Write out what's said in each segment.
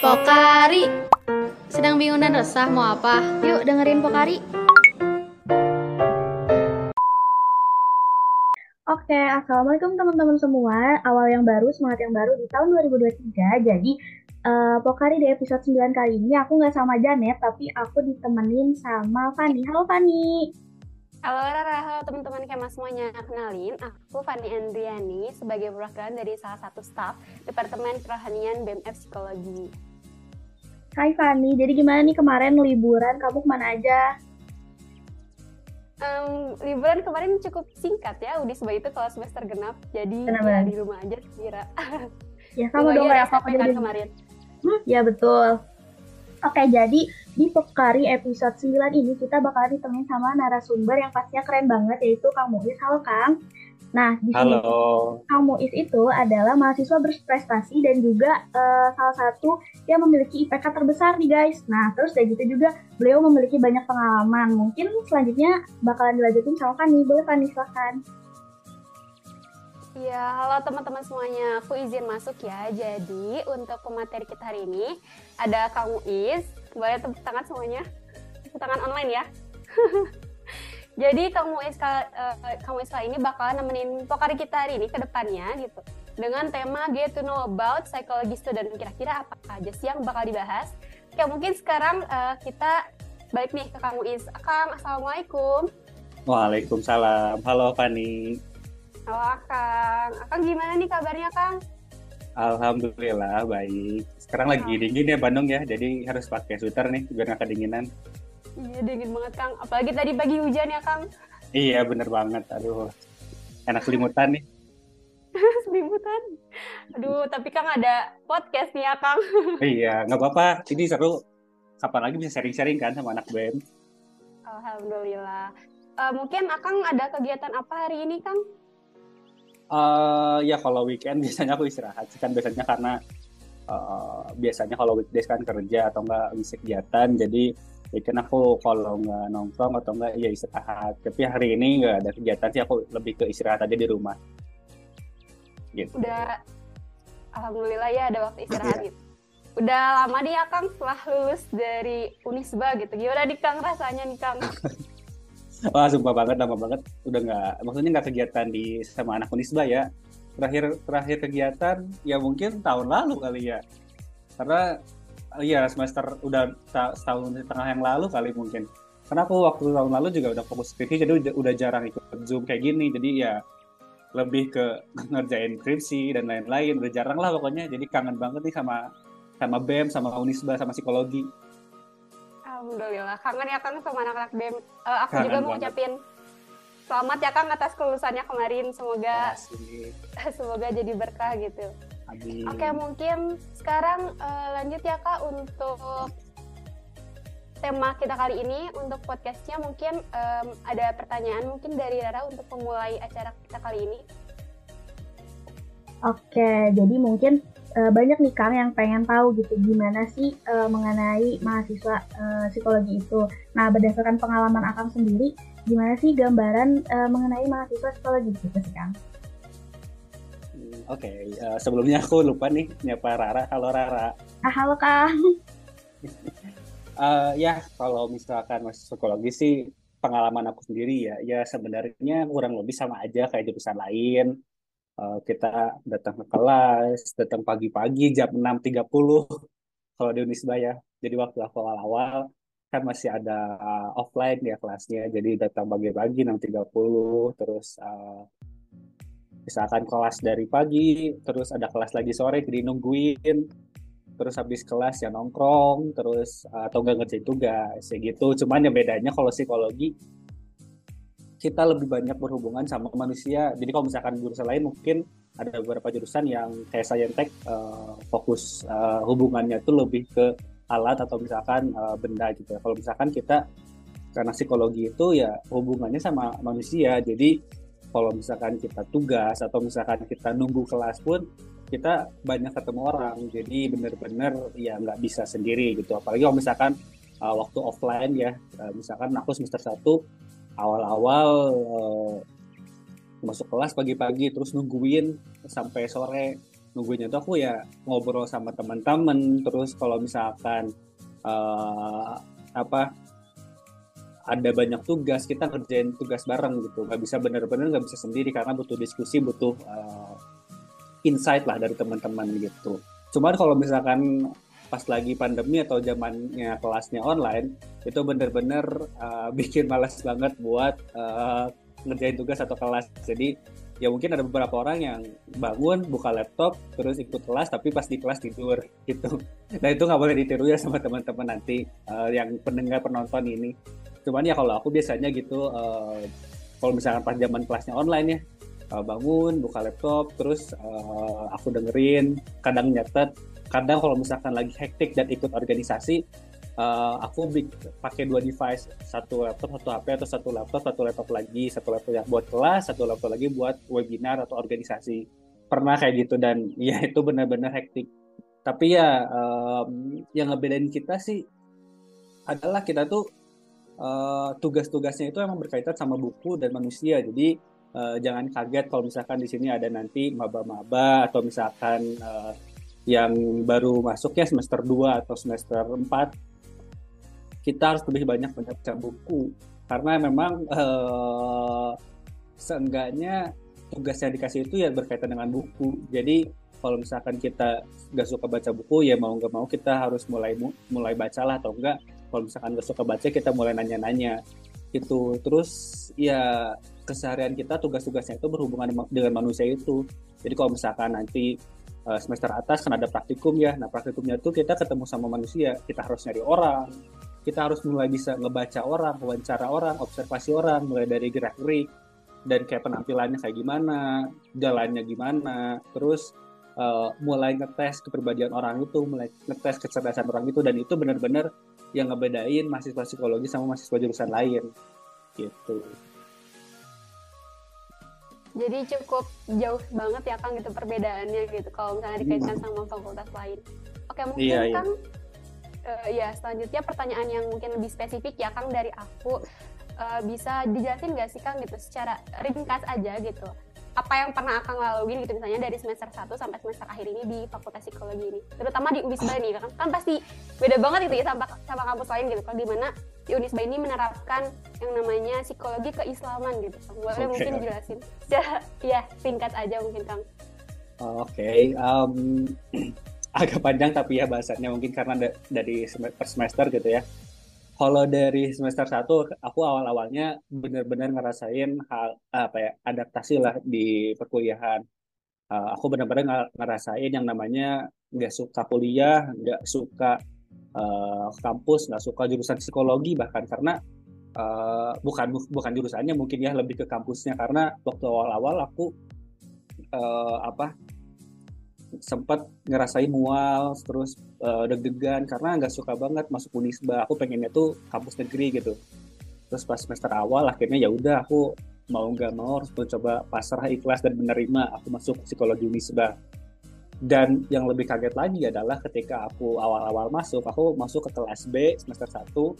Pokari Sedang bingung dan resah mau apa? Yuk dengerin Pokari Oke, Assalamualaikum teman-teman semua. Awal yang baru, semangat yang baru di tahun 2023. Jadi, uh, Pokari di episode 9 kali ini aku nggak sama Janet, tapi aku ditemenin sama Fani. Halo Fani. Halo Rara, halo teman-teman Kema semuanya. Kenalin, aku Fanny Andriani sebagai perwakilan dari salah satu staff Departemen Kerohanian BMF Psikologi. Hai Fanny, jadi gimana nih kemarin liburan? Kamu ke mana aja? Um, liburan kemarin cukup singkat ya, Udi sebab itu kalau semester genap, jadi ya di rumah aja kira. Ya sama dong ya, apa kan kemarin. Hmm, ya betul. Oke, jadi di Pokari episode 9 ini kita bakal ditemenin sama narasumber yang pastinya keren banget yaitu Kang Muiz. Halo Kang. Nah, di sini Halo. Kang Muiz itu adalah mahasiswa berprestasi dan juga uh, salah satu yang memiliki IPK terbesar nih guys. Nah, terus dari gitu juga beliau memiliki banyak pengalaman. Mungkin selanjutnya bakalan dilanjutin sama Fani. Boleh Fani silahkan. Ya, halo teman-teman semuanya. Aku izin masuk ya. Jadi, untuk pemateri kita hari ini ada Kang Muiz. Boleh tepuk tangan semuanya. Tepuk tangan online ya. Jadi, Kang Muiz, uh, Kang Muiz ini bakalan nemenin pokari kita hari ini ke depannya gitu. Dengan tema Get to know about psychology student. Kira-kira apa aja sih yang bakal dibahas? Oke, mungkin sekarang uh, kita balik nih ke Kang Muiz. Kang, Assalamualaikum. Waalaikumsalam. Halo, Fani. Halo Akang. Akang gimana nih kabarnya Kang? Alhamdulillah baik. Sekarang lagi dingin ya Bandung ya, jadi harus pakai sweater nih biar nggak kedinginan. Iya dingin banget Kang. Apalagi tadi pagi hujan ya Kang. Iya bener banget. Aduh, enak selimutan nih. selimutan. Aduh, tapi Kang ada podcast nih ya Kang. iya, nggak apa-apa. Ini seru. Kapan lagi bisa sharing-sharing kan sama anak BEM? Alhamdulillah. Uh, mungkin Akang ada kegiatan apa hari ini Kang? Uh, ya kalau weekend biasanya aku istirahat kan biasanya karena uh, biasanya kalau weekdays kan kerja atau enggak ngisi kegiatan jadi weekend aku kalau nggak nongkrong atau enggak ya istirahat tapi hari ini nggak ada kegiatan sih aku lebih ke istirahat aja di rumah gitu. udah alhamdulillah ya ada waktu istirahat gitu udah lama nih ya Kang setelah lulus dari Unisba gitu gimana nih Kang rasanya nih Kang Wah, sumpah banget, lama banget. Udah nggak, maksudnya nggak kegiatan di sama anak Unisba ya. Terakhir terakhir kegiatan ya mungkin tahun lalu kali ya. Karena ya semester udah setahun setengah yang lalu kali mungkin. Karena aku waktu tahun lalu juga udah fokus skripsi, jadi udah, udah jarang ikut Zoom kayak gini. Jadi ya lebih ke ngerjain skripsi dan lain-lain. Udah jarang lah pokoknya. Jadi kangen banget nih sama sama BEM, sama Unisba, sama psikologi. Alhamdulillah. Kangen ya Kang sama anak-anak BEM. Uh, aku Kangen juga mau ucapin selamat ya Kang atas kelulusannya kemarin. Semoga semoga jadi berkah gitu. Amin. Oke, mungkin sekarang uh, lanjut ya Kak untuk tema kita kali ini untuk podcastnya mungkin um, ada pertanyaan mungkin dari Rara untuk memulai acara kita kali ini. Oke, jadi mungkin uh, banyak nih Kang yang pengen tahu gitu gimana sih uh, mengenai mahasiswa uh, psikologi itu. Nah berdasarkan pengalaman Akang sendiri, gimana sih gambaran uh, mengenai mahasiswa psikologi gitu sih Kang? Hmm, oke, okay. uh, sebelumnya aku lupa nih nyapa Rara. Halo Rara. Ah, halo Kang. uh, ya kalau misalkan mahasiswa psikologi sih pengalaman aku sendiri ya, ya sebenarnya kurang lebih sama aja kayak jurusan lain uh, kita datang ke kelas, datang pagi-pagi jam 6.30 kalau di Unisba ya. Jadi waktu aku awal-awal kan masih ada uh, offline ya kelasnya, jadi datang pagi-pagi 6.30, terus uh, misalkan kelas dari pagi, terus ada kelas lagi sore, jadi nungguin, terus habis kelas ya nongkrong, terus uh, atau nggak ngerjain tugas, ya gitu. Cuman yang bedanya kalau psikologi kita lebih banyak berhubungan sama manusia. Jadi kalau misalkan jurusan lain mungkin ada beberapa jurusan yang kayak saintek uh, fokus uh, hubungannya itu lebih ke alat atau misalkan uh, benda gitu ya. Kalau misalkan kita karena psikologi itu ya hubungannya sama manusia. Jadi kalau misalkan kita tugas atau misalkan kita nunggu kelas pun kita banyak ketemu orang. Jadi benar-benar ya nggak bisa sendiri gitu. Apalagi kalau misalkan uh, waktu offline ya, uh, misalkan aku semester satu awal-awal masuk kelas pagi-pagi terus nungguin sampai sore nunggunya tuh aku ya ngobrol sama teman-teman. Terus kalau misalkan uh, apa ada banyak tugas kita kerjain tugas bareng gitu. Nggak bisa bener-bener nggak bisa sendiri karena butuh diskusi butuh uh, insight lah dari teman-teman gitu. Cuman kalau misalkan pas lagi pandemi atau zamannya kelasnya online itu bener-bener uh, bikin malas banget buat uh, ngerjain tugas atau kelas. Jadi ya mungkin ada beberapa orang yang bangun buka laptop terus ikut kelas tapi pas di kelas tidur gitu. Nah itu nggak boleh ditiru ya sama teman-teman nanti uh, yang pendengar penonton ini. Cuman ya kalau aku biasanya gitu uh, kalau misalkan pas zaman kelasnya online ya uh, bangun buka laptop terus uh, aku dengerin kadang nyatet. Kadang kalau misalkan lagi hektik dan ikut organisasi uh, aku pakai dua device satu laptop satu HP atau satu laptop satu laptop lagi satu laptop yang buat kelas satu laptop lagi buat webinar atau organisasi. Pernah kayak gitu dan ya itu benar-benar hektik. Tapi ya um, yang ngebedain kita sih adalah kita tuh uh, tugas-tugasnya itu emang berkaitan sama buku dan manusia. Jadi uh, jangan kaget kalau misalkan di sini ada nanti maba-maba atau misalkan uh, yang baru masuk ya semester 2 atau semester 4 kita harus lebih banyak membaca buku. Karena memang uh, seenggaknya tugas yang dikasih itu ya berkaitan dengan buku. Jadi kalau misalkan kita nggak suka baca buku ya mau nggak mau kita harus mulai mulai bacalah atau enggak kalau misalkan nggak suka baca kita mulai nanya-nanya. Itu terus ya keseharian kita tugas-tugasnya itu berhubungan dengan manusia itu. Jadi kalau misalkan nanti eh, semester atas kan ada praktikum ya. Nah praktikumnya itu kita ketemu sama manusia. Kita harus nyari orang kita harus mulai bisa ngebaca orang, wawancara orang, observasi orang, mulai dari gerak-gerik dan kayak penampilannya kayak gimana, jalannya gimana, terus uh, mulai ngetes kepribadian orang itu, mulai ngetes kecerdasan orang itu dan itu benar-benar yang ngebedain mahasiswa psikologi sama mahasiswa jurusan lain gitu. Jadi cukup jauh banget ya Kang gitu perbedaannya gitu kalau misalnya dikaitkan hmm. sama fakultas lain. Oke mungkin iya, iya. Kang uh, ya selanjutnya pertanyaan yang mungkin lebih spesifik ya Kang dari aku. Uh, bisa dijelasin nggak sih Kang gitu secara ringkas aja gitu? Apa yang pernah Akang lalui gitu misalnya dari semester 1 sampai semester akhir ini di Fakultas Psikologi ini? Terutama di Unisba ini kan kan pasti beda banget itu ya sama, sama kampus lain gitu kan di mana di Unisba ini menerapkan yang namanya psikologi keislaman gitu. Boleh okay. mungkin dijelasin? Ya singkat aja mungkin Kang. Oke okay. um, agak panjang tapi ya bahasannya mungkin karena da dari semester semester gitu ya. Kalau dari semester satu aku awal-awalnya benar-benar ngerasain hal apa ya adaptasi lah di perkuliahan. Uh, aku benar-benar ngerasain yang namanya nggak suka kuliah, nggak suka uh, kampus, nggak suka jurusan psikologi bahkan karena uh, bukan bukan jurusannya mungkin ya lebih ke kampusnya karena waktu awal-awal aku uh, apa sempat ngerasain mual terus uh, deg-degan karena nggak suka banget masuk Unisba aku pengennya tuh kampus negeri gitu. Terus pas semester awal akhirnya ya udah aku mau nggak mau harus mencoba pasrah ikhlas dan menerima aku masuk psikologi Unisba dan yang lebih kaget lagi adalah ketika aku awal-awal masuk aku masuk ke kelas B semester 1 uh,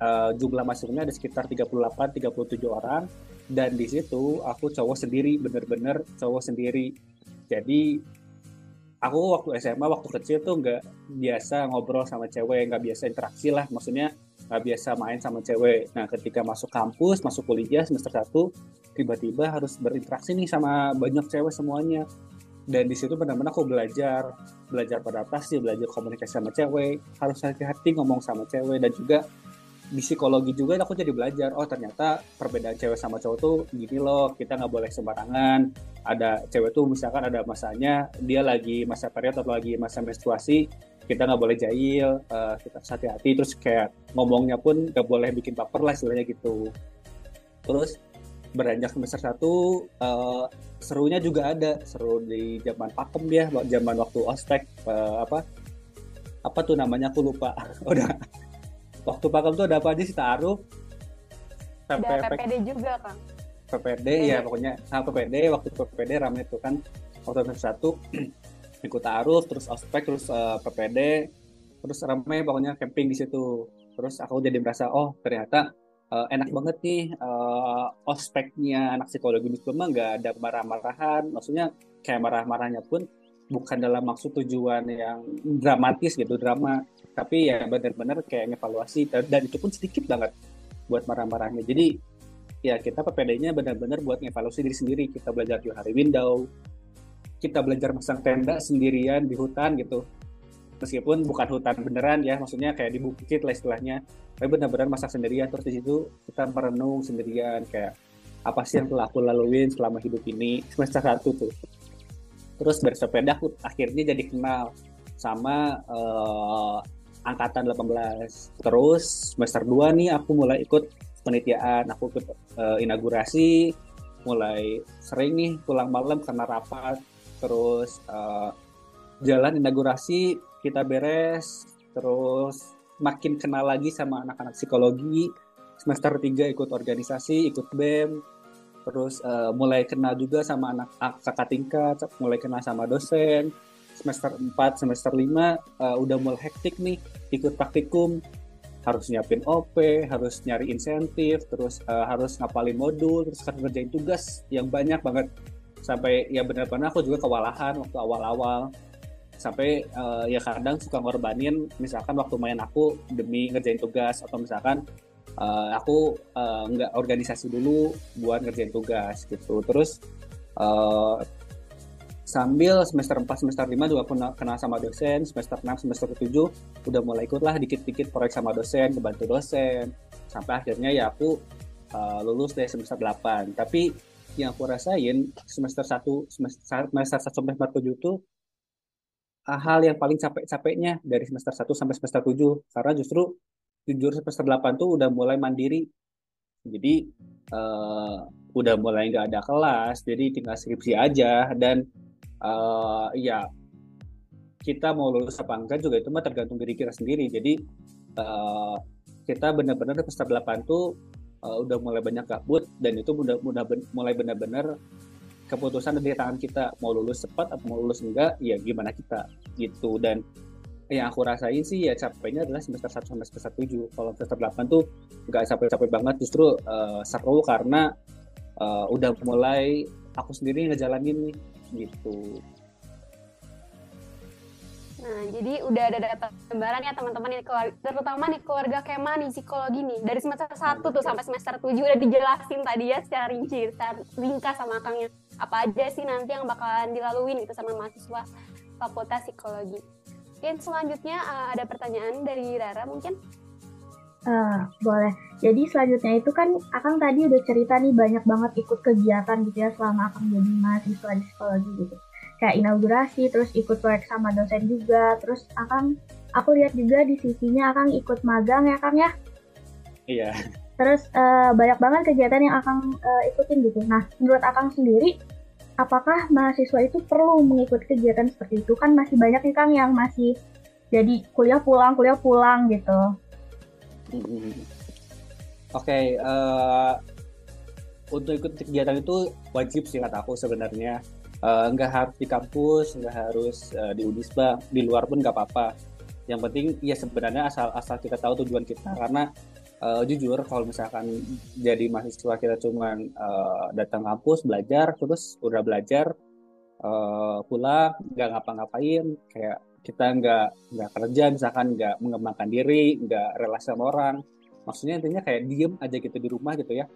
eh, jumlah masuknya ada sekitar 38 37 orang. Dan di situ aku cowok sendiri bener-bener cowok sendiri jadi aku waktu SMA waktu kecil tuh nggak biasa ngobrol sama cewek nggak biasa interaksi lah. Maksudnya nggak biasa main sama cewek. Nah ketika masuk kampus masuk kuliah semester satu tiba-tiba harus berinteraksi nih sama banyak cewek semuanya. Dan di situ benar-benar aku belajar. Belajar beradaptasi belajar komunikasi sama cewek. Harus hati-hati ngomong sama cewek. Dan juga di psikologi juga aku jadi belajar oh ternyata perbedaan cewek sama cowok tuh gini loh kita nggak boleh sembarangan. Ada cewek tuh misalkan ada masanya dia lagi masa period atau lagi masa menstruasi kita nggak boleh jahil uh, kita hati-hati. Terus kayak ngomongnya pun nggak boleh bikin baper lah istilahnya gitu. Terus beranjak semester satu uh, serunya juga ada. Seru di zaman pakem dia zaman waktu ospek uh, apa apa tuh namanya aku lupa. Udah waktu pakem tuh ada apa aja sih? Taruh. Ada PPD juga kan PPD ya pokoknya. Nah, PPD waktu PPD ramai itu kan. Waktu semester satu ikut taruh terus ospek terus uh, eh, PPD terus ramai pokoknya camping di situ. Terus aku jadi merasa oh ternyata uh, enak banget nih uh, ospeknya anak psikologi di memang nggak ada marah-marahan. Maksudnya kayak marah-marahnya pun bukan dalam maksud tujuan yang dramatis gitu drama. Tapi ya benar-benar kayak evaluasi dan itu pun sedikit banget buat marah-marahnya. Jadi ya kita PPD-nya benar-benar buat evaluasi diri sendiri. Kita belajar di hari window kita belajar masang tenda sendirian di hutan gitu. Meskipun bukan hutan beneran ya maksudnya kayak di bukit lah istilahnya. Tapi benar-benar masak sendirian terus di kita merenung sendirian kayak apa sih yang telah aku laluin selama hidup ini semester satu tuh terus bersepeda aku akhirnya jadi kenal sama uh, angkatan 18 terus semester 2 nih aku mulai ikut penelitian aku ikut uh, inaugurasi mulai sering nih pulang malam karena rapat terus uh, jalan inaugurasi kita beres terus makin kenal lagi sama anak-anak psikologi. Semester 3 ikut organisasi ikut BEM terus uh, mulai kenal juga sama anak kakak tingkat mulai kenal sama dosen. Semester 4 semester 5 uh, udah mulai hektik nih ikut praktikum. Harus nyiapin OP, harus nyari insentif, terus uh, harus ngapalin modul, terus ngerjain tugas yang banyak banget. Sampai ya benar-benar aku juga kewalahan waktu awal-awal. Sampai uh, ya kadang suka ngorbanin misalkan waktu main aku demi ngerjain tugas atau misalkan uh, aku uh, nggak organisasi dulu buat ngerjain tugas gitu. Terus uh, sambil semester 4 semester 5 juga kenal, kenal sama dosen semester 6 semester 7 udah mulai ikut lah dikit-dikit proyek sama dosen kebantu dosen. Sampai akhirnya ya aku uh, lulus deh semester 8 tapi yang aku rasain semester 1 semester, semester 1 sampai semester 7 itu hal yang paling capek-capeknya dari semester 1 sampai semester 7 karena justru jujur semester 8 tuh udah mulai mandiri. Jadi uh, udah mulai nggak ada kelas jadi tinggal skripsi aja. Dan uh, ya kita mau lulus apa enggak juga itu mah tergantung diri kita sendiri. Jadi uh, kita benar-benar semester 8 tuh uh, udah mulai banyak gabut dan itu udah, udah ben, mulai benar-benar keputusan dari tangan kita mau lulus cepat atau mau lulus enggak ya gimana kita gitu. Dan yang aku rasain sih ya capeknya adalah semester 1 sampai semester 7 kalau semester 8 tuh nggak capek-capek banget justru uh, seru karena uh, udah mulai aku sendiri ngejalanin nih gitu Nah, jadi udah ada data gambaran ya teman-teman ini terutama nih keluarga Kema nih psikologi nih dari semester 1 tuh sampai semester 7 udah dijelasin tadi ya secara rinci, secara ringkas sama Kangnya. Apa aja sih nanti yang bakalan dilaluin itu sama mahasiswa Fakultas Psikologi. Mungkin selanjutnya uh, ada pertanyaan dari Rara mungkin? Uh, boleh. Jadi selanjutnya itu kan Akang tadi udah cerita nih banyak banget ikut kegiatan gitu ya selama Akang jadi mahasiswa di psikologi gitu. Kayak inaugurasi terus ikut proyek sama dosen juga. Terus akan aku lihat juga di sisinya akan ikut magang ya kang ya? Iya. Terus uh, banyak banget kegiatan yang akan uh, ikutin gitu. Nah menurut akang sendiri apakah mahasiswa itu perlu mengikuti kegiatan seperti itu? Kan masih banyak nih kang yang masih jadi kuliah pulang kuliah pulang gitu. Oke okay, uh, eh, untuk ikut kegiatan itu wajib sih kata aku sebenarnya. Uh, nggak harus di kampus nggak harus uh, di Unisba di luar pun nggak apa-apa. Yang penting ya sebenarnya asal asal kita tahu tujuan kita. Karena uh, jujur kalau misalkan jadi mahasiswa kita cuma uh, datang kampus belajar terus udah belajar uh, pulang nggak ngapa-ngapain kayak kita nggak nggak kerja misalkan nggak mengembangkan diri nggak relasi sama orang. Maksudnya intinya kayak diem aja gitu di rumah gitu ya.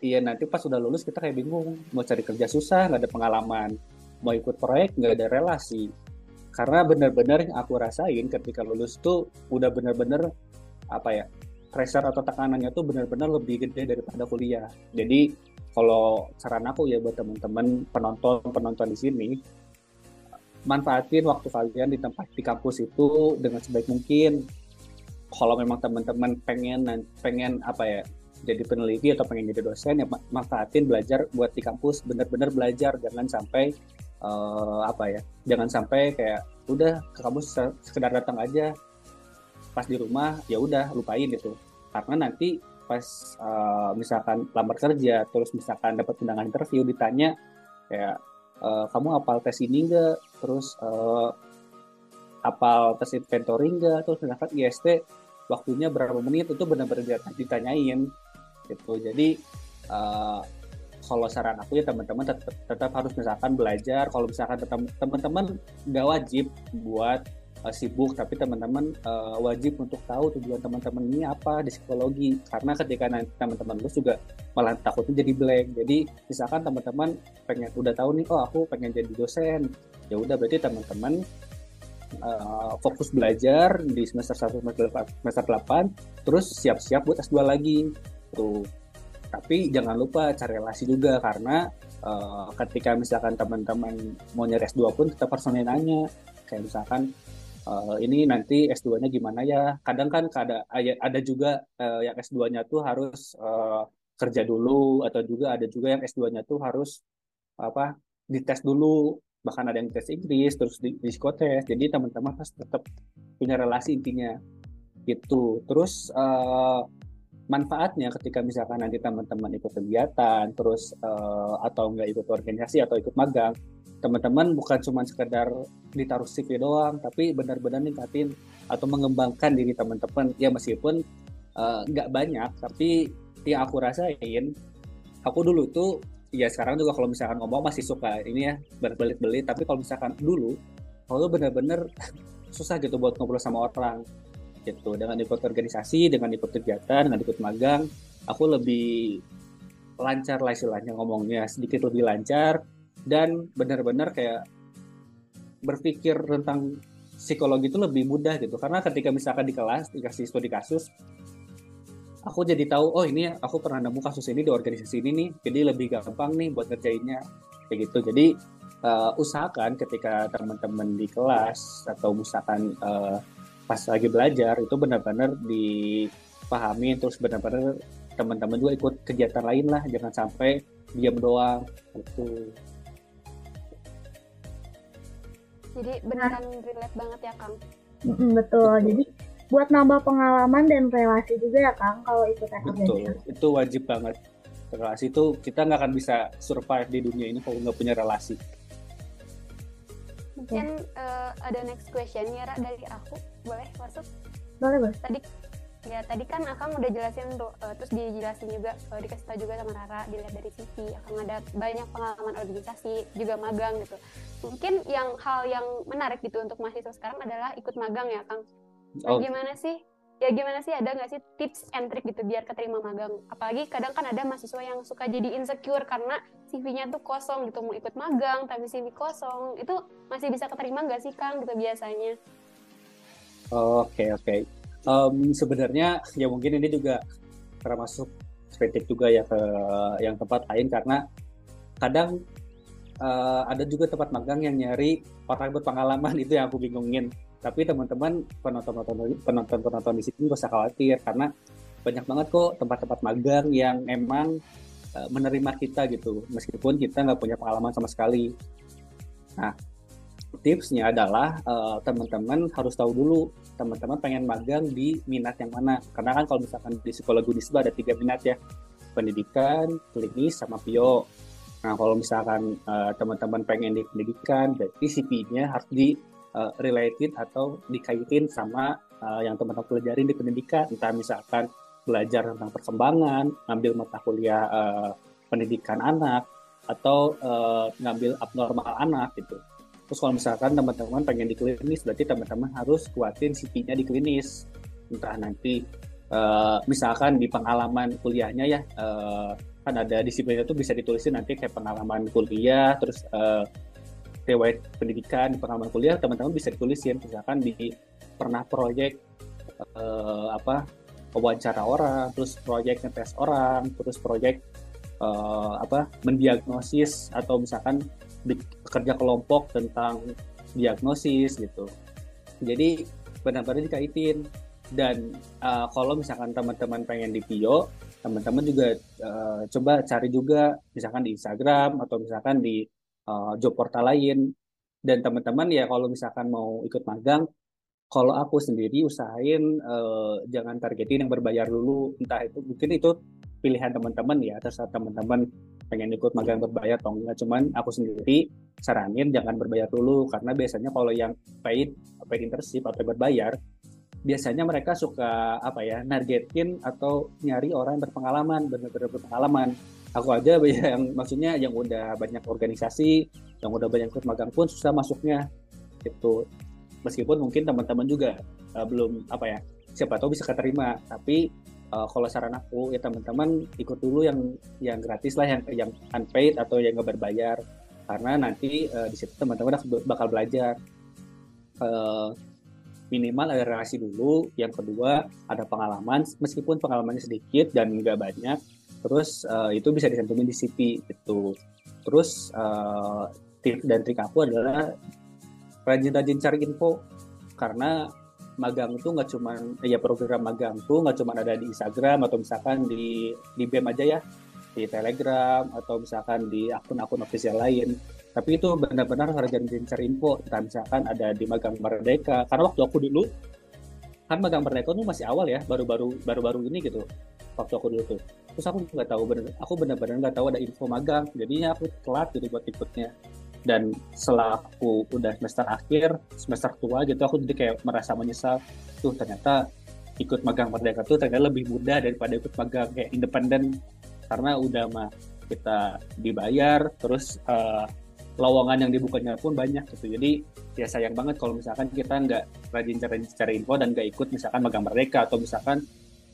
Iya nanti pas udah lulus kita kayak bingung mau cari kerja susah nggak ada pengalaman. Mau ikut proyek nggak ada relasi. Karena benar-benar yang aku rasain ketika lulus tuh udah benar-benar apa ya pressure atau tekanannya tuh benar-benar lebih gede daripada kuliah. Jadi kalau saran aku ya buat teman-teman penonton penonton di sini manfaatin waktu kalian di tempat di kampus itu dengan sebaik mungkin. Kalau memang teman-teman pengen pengen apa ya jadi peneliti atau pengen jadi dosen ya manfaatin belajar buat di kampus. Bener-bener belajar jangan sampai uh, apa ya jangan sampai kayak udah ke kampus sekedar datang aja pas di rumah ya udah lupain gitu. Karena nanti pas uh, misalkan lamar kerja terus misalkan dapat undangan interview ditanya kayak uh, kamu apal tes ini enggak terus uh, apal tes inventory enggak terus misalkan IST waktunya berapa menit itu benar-benar ditanyain gitu. Jadi uh, kalau saran aku ya teman-teman tetap, tetap harus misalkan belajar. Kalau misalkan teman-teman nggak wajib buat uh, sibuk tapi teman-teman uh, wajib untuk tahu tujuan teman-teman ini apa di psikologi. Karena ketika nanti teman-teman lulus juga malah takutnya jadi blank. Jadi misalkan teman-teman pengen udah tahu nih oh aku pengen jadi dosen. Ya udah berarti teman-teman uh, fokus belajar di semester 1 semester 8 terus siap-siap buat S2 lagi. Tuh. Tapi jangan lupa cari relasi juga karena uh, ketika misalkan teman-teman mau nyari S2 pun tetap harus nanya kayak misalkan uh, ini nanti S2-nya gimana ya. Kadang kan ada ada juga uh, yang S2-nya tuh harus uh, kerja dulu atau juga ada juga yang S2-nya tuh harus apa dites dulu. Bahkan ada yang tes Inggris terus di, di jadi teman-teman harus tetap punya relasi intinya. Gitu. Terus uh, manfaatnya ketika misalkan nanti teman-teman ikut kegiatan terus uh, atau enggak ikut organisasi atau ikut magang teman-teman bukan cuma sekedar ditaruh CV doang, tapi benar-benar ningkatin atau mengembangkan diri teman-teman. Ya meskipun eh, nggak uh, banyak, tapi yang aku rasain, aku dulu tuh ya sekarang juga kalau misalkan ngomong masih suka ini ya berbelit-belit, tapi kalau misalkan dulu, kalau benar-benar susah gitu buat ngobrol sama orang gitu dengan ikut organisasi, dengan ikut kegiatan, dengan ikut magang, aku lebih lancar lah istilahnya ngomongnya sedikit lebih lancar dan benar-benar kayak berpikir tentang psikologi itu lebih mudah gitu. Karena ketika misalkan di kelas dikasih studi kasus aku jadi tahu oh ini aku pernah nemu kasus ini di organisasi ini nih jadi lebih gampang nih buat ngerjainnya. Kayak gitu. Jadi uh, usahakan ketika teman-teman di kelas atau misalkan uh, pas lagi belajar itu benar-benar dipahami terus benar-benar teman-teman juga ikut kegiatan lain lah. Jangan sampai diam doang gitu Jadi beneran relate banget ya Kang. Mm-mm, betul. Jadi buat nambah pengalaman dan relasi juga ya Kang kalau ikutan Betul. Itu wajib banget. Relasi itu kita nggak akan bisa survive di dunia ini kalau nggak punya relasi. Mungkin uh, ada next question ya dari aku. Boleh masuk? Boleh, boleh. Tadi Ya tadi kan Akang udah jelasin tuh, uh, terus dijelasin juga, uh, dikasih tahu juga sama Rara, dilihat dari CV, Akang ada banyak pengalaman organisasi, juga magang gitu. Mungkin yang hal yang menarik gitu untuk mahasiswa sekarang adalah ikut magang ya Kang. Nah, oh. gimana sih? Ya gimana sih ada nggak sih tips and trick gitu biar keterima magang? Apalagi kadang kan ada mahasiswa yang suka jadi insecure karena CV-nya tuh kosong gitu mau ikut magang tapi CV kosong itu masih bisa keterima nggak sih Kang gitu biasanya? Oke okay, oke. Okay um, sebenarnya ya mungkin ini juga termasuk kritik juga ya ke yang tempat lain karena kadang uh, ada juga tempat magang yang nyari orang berpengalaman. Itu yang aku bingungin. Tapi teman-teman penonton-penonton penonton-penonton di sini gak usah khawatir karena banyak banget kok tempat-tempat magang yang emang uh, menerima kita gitu. Meskipun kita nggak punya pengalaman sama sekali. Nah tipsnya adalah uh, teman-teman harus tahu dulu teman-teman pengen magang di minat yang mana. Karena kan kalau misalkan di psikologi unisba ada tiga minat ya pendidikan klinis sama pio nah kalau misalkan uh, teman-teman pengen di pendidikan berarti CP-nya harus di uh, related atau dikaitin sama uh, yang teman-teman pelajarin di pendidikan. Entah misalkan belajar tentang perkembangan ngambil mata kuliah uh, pendidikan anak atau uh, ngambil abnormal anak gitu Terus kalau misalkan teman-teman pengen di klinis, berarti teman-teman harus kuatin CP-nya di klinis. Entah nanti uh, misalkan di pengalaman kuliahnya ya, uh, kan ada disiplin itu bisa ditulisin nanti kayak pengalaman kuliah, terus uh, riwayat pendidikan di pengalaman kuliah, teman-teman bisa ditulisin. Misalkan di pernah proyek uh, apa wawancara orang, terus proyek ngetes orang, terus proyek uh, apa mendiagnosis atau misalkan bekerja kelompok tentang diagnosis gitu. Jadi benar-benar dikaitin. Dan uh, kalau misalkan teman-teman pengen di Pio, teman-teman juga uh, coba cari juga misalkan di Instagram atau misalkan di uh, job portal lain. Dan teman-teman ya kalau misalkan mau ikut magang kalau aku sendiri usahain uh, jangan targetin yang berbayar dulu. Entah itu mungkin itu pilihan teman-teman ya terserah teman-teman pengen ikut magang berbayar atau enggak. Cuman aku sendiri saranin jangan berbayar dulu karena biasanya kalau yang paid paid internship atau berbayar biasanya mereka suka apa ya nargetin atau nyari orang yang berpengalaman benar-benar berpengalaman. Aku aja yang maksudnya yang udah banyak organisasi yang udah banyak ikut magang pun susah masuknya itu meskipun mungkin teman-teman juga uh, belum apa ya siapa tahu bisa keterima tapi uh, kalau saran aku ya teman-teman ikut dulu yang yang gratis lah yang yang unpaid atau yang nggak berbayar. Karena nanti uh, di situ teman-teman bakal belajar. Uh, minimal ada relasi dulu. Yang kedua ada pengalaman meskipun pengalamannya sedikit dan nggak banyak terus uh, itu bisa disentuhin di CV gitu. Terus uh, tip dan trik aku adalah rajin-rajin cari info. Karena magang itu nggak cuma ya program magang tuh nggak cuma ada di Instagram atau misalkan di di BEM aja ya. Di Telegram atau misalkan di akun-akun official lain. Tapi itu benar-benar jadi cari info kita misalkan ada di magang merdeka. Karena waktu aku dulu kan magang merdeka itu masih awal ya baru-baru baru-baru ini gitu. Waktu aku dulu tuh. Terus aku nggak tahu bener aku benar-benar nggak tahu ada info magang. Jadinya aku telat gitu buat ikutnya dan setelah aku udah semester akhir semester tua gitu aku jadi kayak merasa menyesal. Tuh ternyata ikut magang merdeka tuh ternyata lebih mudah daripada ikut magang kayak independen. Karena udah mah kita dibayar terus uh, lowongan yang dibukanya pun banyak gitu. Jadi ya sayang banget kalau misalkan kita nggak rajin cari, cari info dan nggak ikut misalkan magang mereka atau misalkan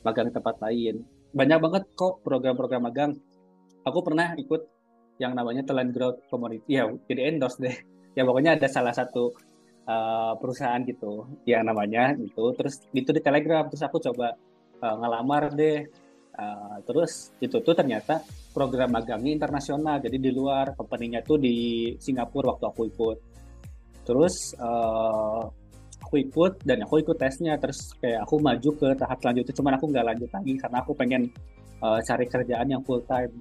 magang tempat lain. Banyak banget kok program-program magang. Aku pernah ikut yang namanya Talent Growth Community ya jadi endorse deh. Ya pokoknya ada salah satu uh, perusahaan gitu yang namanya gitu. Terus itu di Telegram terus aku coba uh, ngelamar deh. Uh, terus itu tuh ternyata program magangnya internasional. Jadi di luar company-nya tuh di Singapura waktu aku ikut. Terus uh, aku ikut dan aku ikut tesnya. Terus kayak aku maju ke tahap selanjutnya. Cuman aku nggak lanjut lagi karena aku pengen uh, cari kerjaan yang full time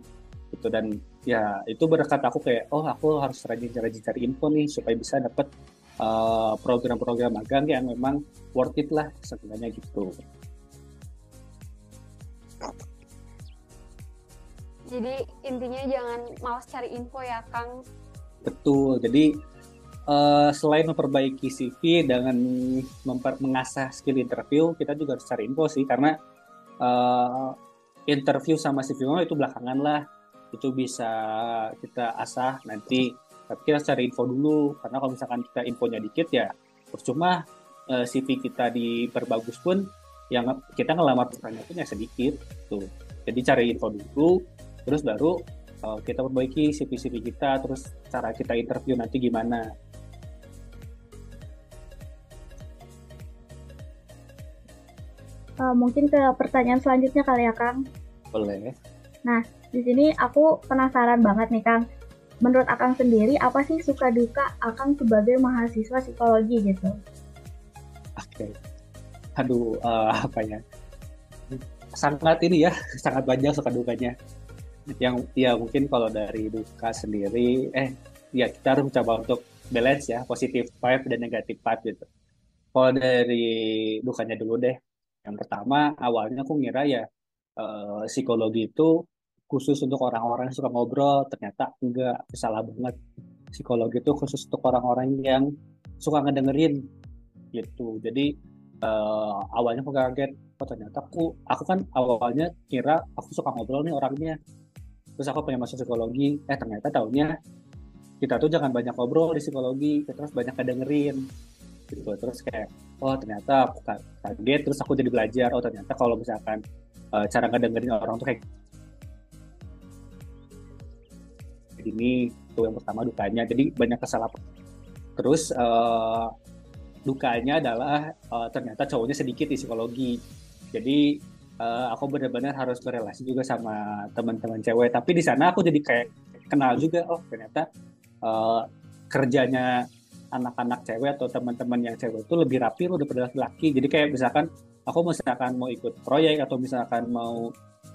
gitu. Dan ya itu berkat aku kayak oh aku harus rajin-rajin cari info nih supaya bisa dapat uh, program-program magang yang memang worth it lah sebenarnya gitu. Jadi intinya jangan malas cari info ya, Kang. Betul. Jadi uh, selain memperbaiki CV dengan memper mengasah skill interview, kita juga harus cari info sih karena uh, interview sama CV itu belakangan lah. Itu bisa kita asah nanti. Tapi kita cari info dulu karena kalau misalkan kita infonya dikit ya percuma uh, CV kita diperbagus pun yang kita ngelamar pekerjaan pun ya sedikit tuh. Jadi cari info dulu, terus baru uh, kita perbaiki CV-CV kita terus cara kita interview nanti gimana uh, mungkin ke pertanyaan selanjutnya kali ya Kang boleh nah di sini aku penasaran banget nih Kang. Menurut Akang sendiri apa sih suka duka Akang sebagai mahasiswa psikologi gitu? Oke. Okay. aduh uh, apa ya? Sangat ini ya sangat banyak suka dukanya. Yang ya mungkin kalau dari duka sendiri eh ya kita harus mencoba untuk balance ya positif vibe dan negatif vibe gitu. Kalau dari dukanya dulu deh. Yang pertama awalnya aku ngira ya eh, psikologi itu khusus untuk orang-orang yang suka ngobrol ternyata enggak salah banget. Psikologi itu khusus untuk orang-orang yang suka ngedengerin gitu. Jadi eh, awalnya aku kaget oh ternyata aku aku kan awalnya kira aku suka ngobrol nih orangnya. Terus aku pengen masuk psikologi eh ternyata tahunya kita tuh jangan banyak ngobrol di psikologi harus banyak kedengerin gitu. Terus kayak oh ternyata aku kaget terus aku jadi belajar oh ternyata kalau misalkan uh, cara ngedengerin orang tuh kayak ini tuh yang pertama dukanya. Jadi banyak kesalahan. Terus uh, dukanya adalah uh, ternyata cowoknya sedikit di psikologi. Jadi uh, aku benar-benar harus berrelasi juga sama teman-teman cewek. Tapi di sana aku jadi kayak kenal juga oh ternyata uh, kerjanya anak-anak cewek atau teman-teman yang cewek itu lebih rapi loh daripada laki-laki. Jadi kayak misalkan aku misalkan mau ikut proyek atau misalkan mau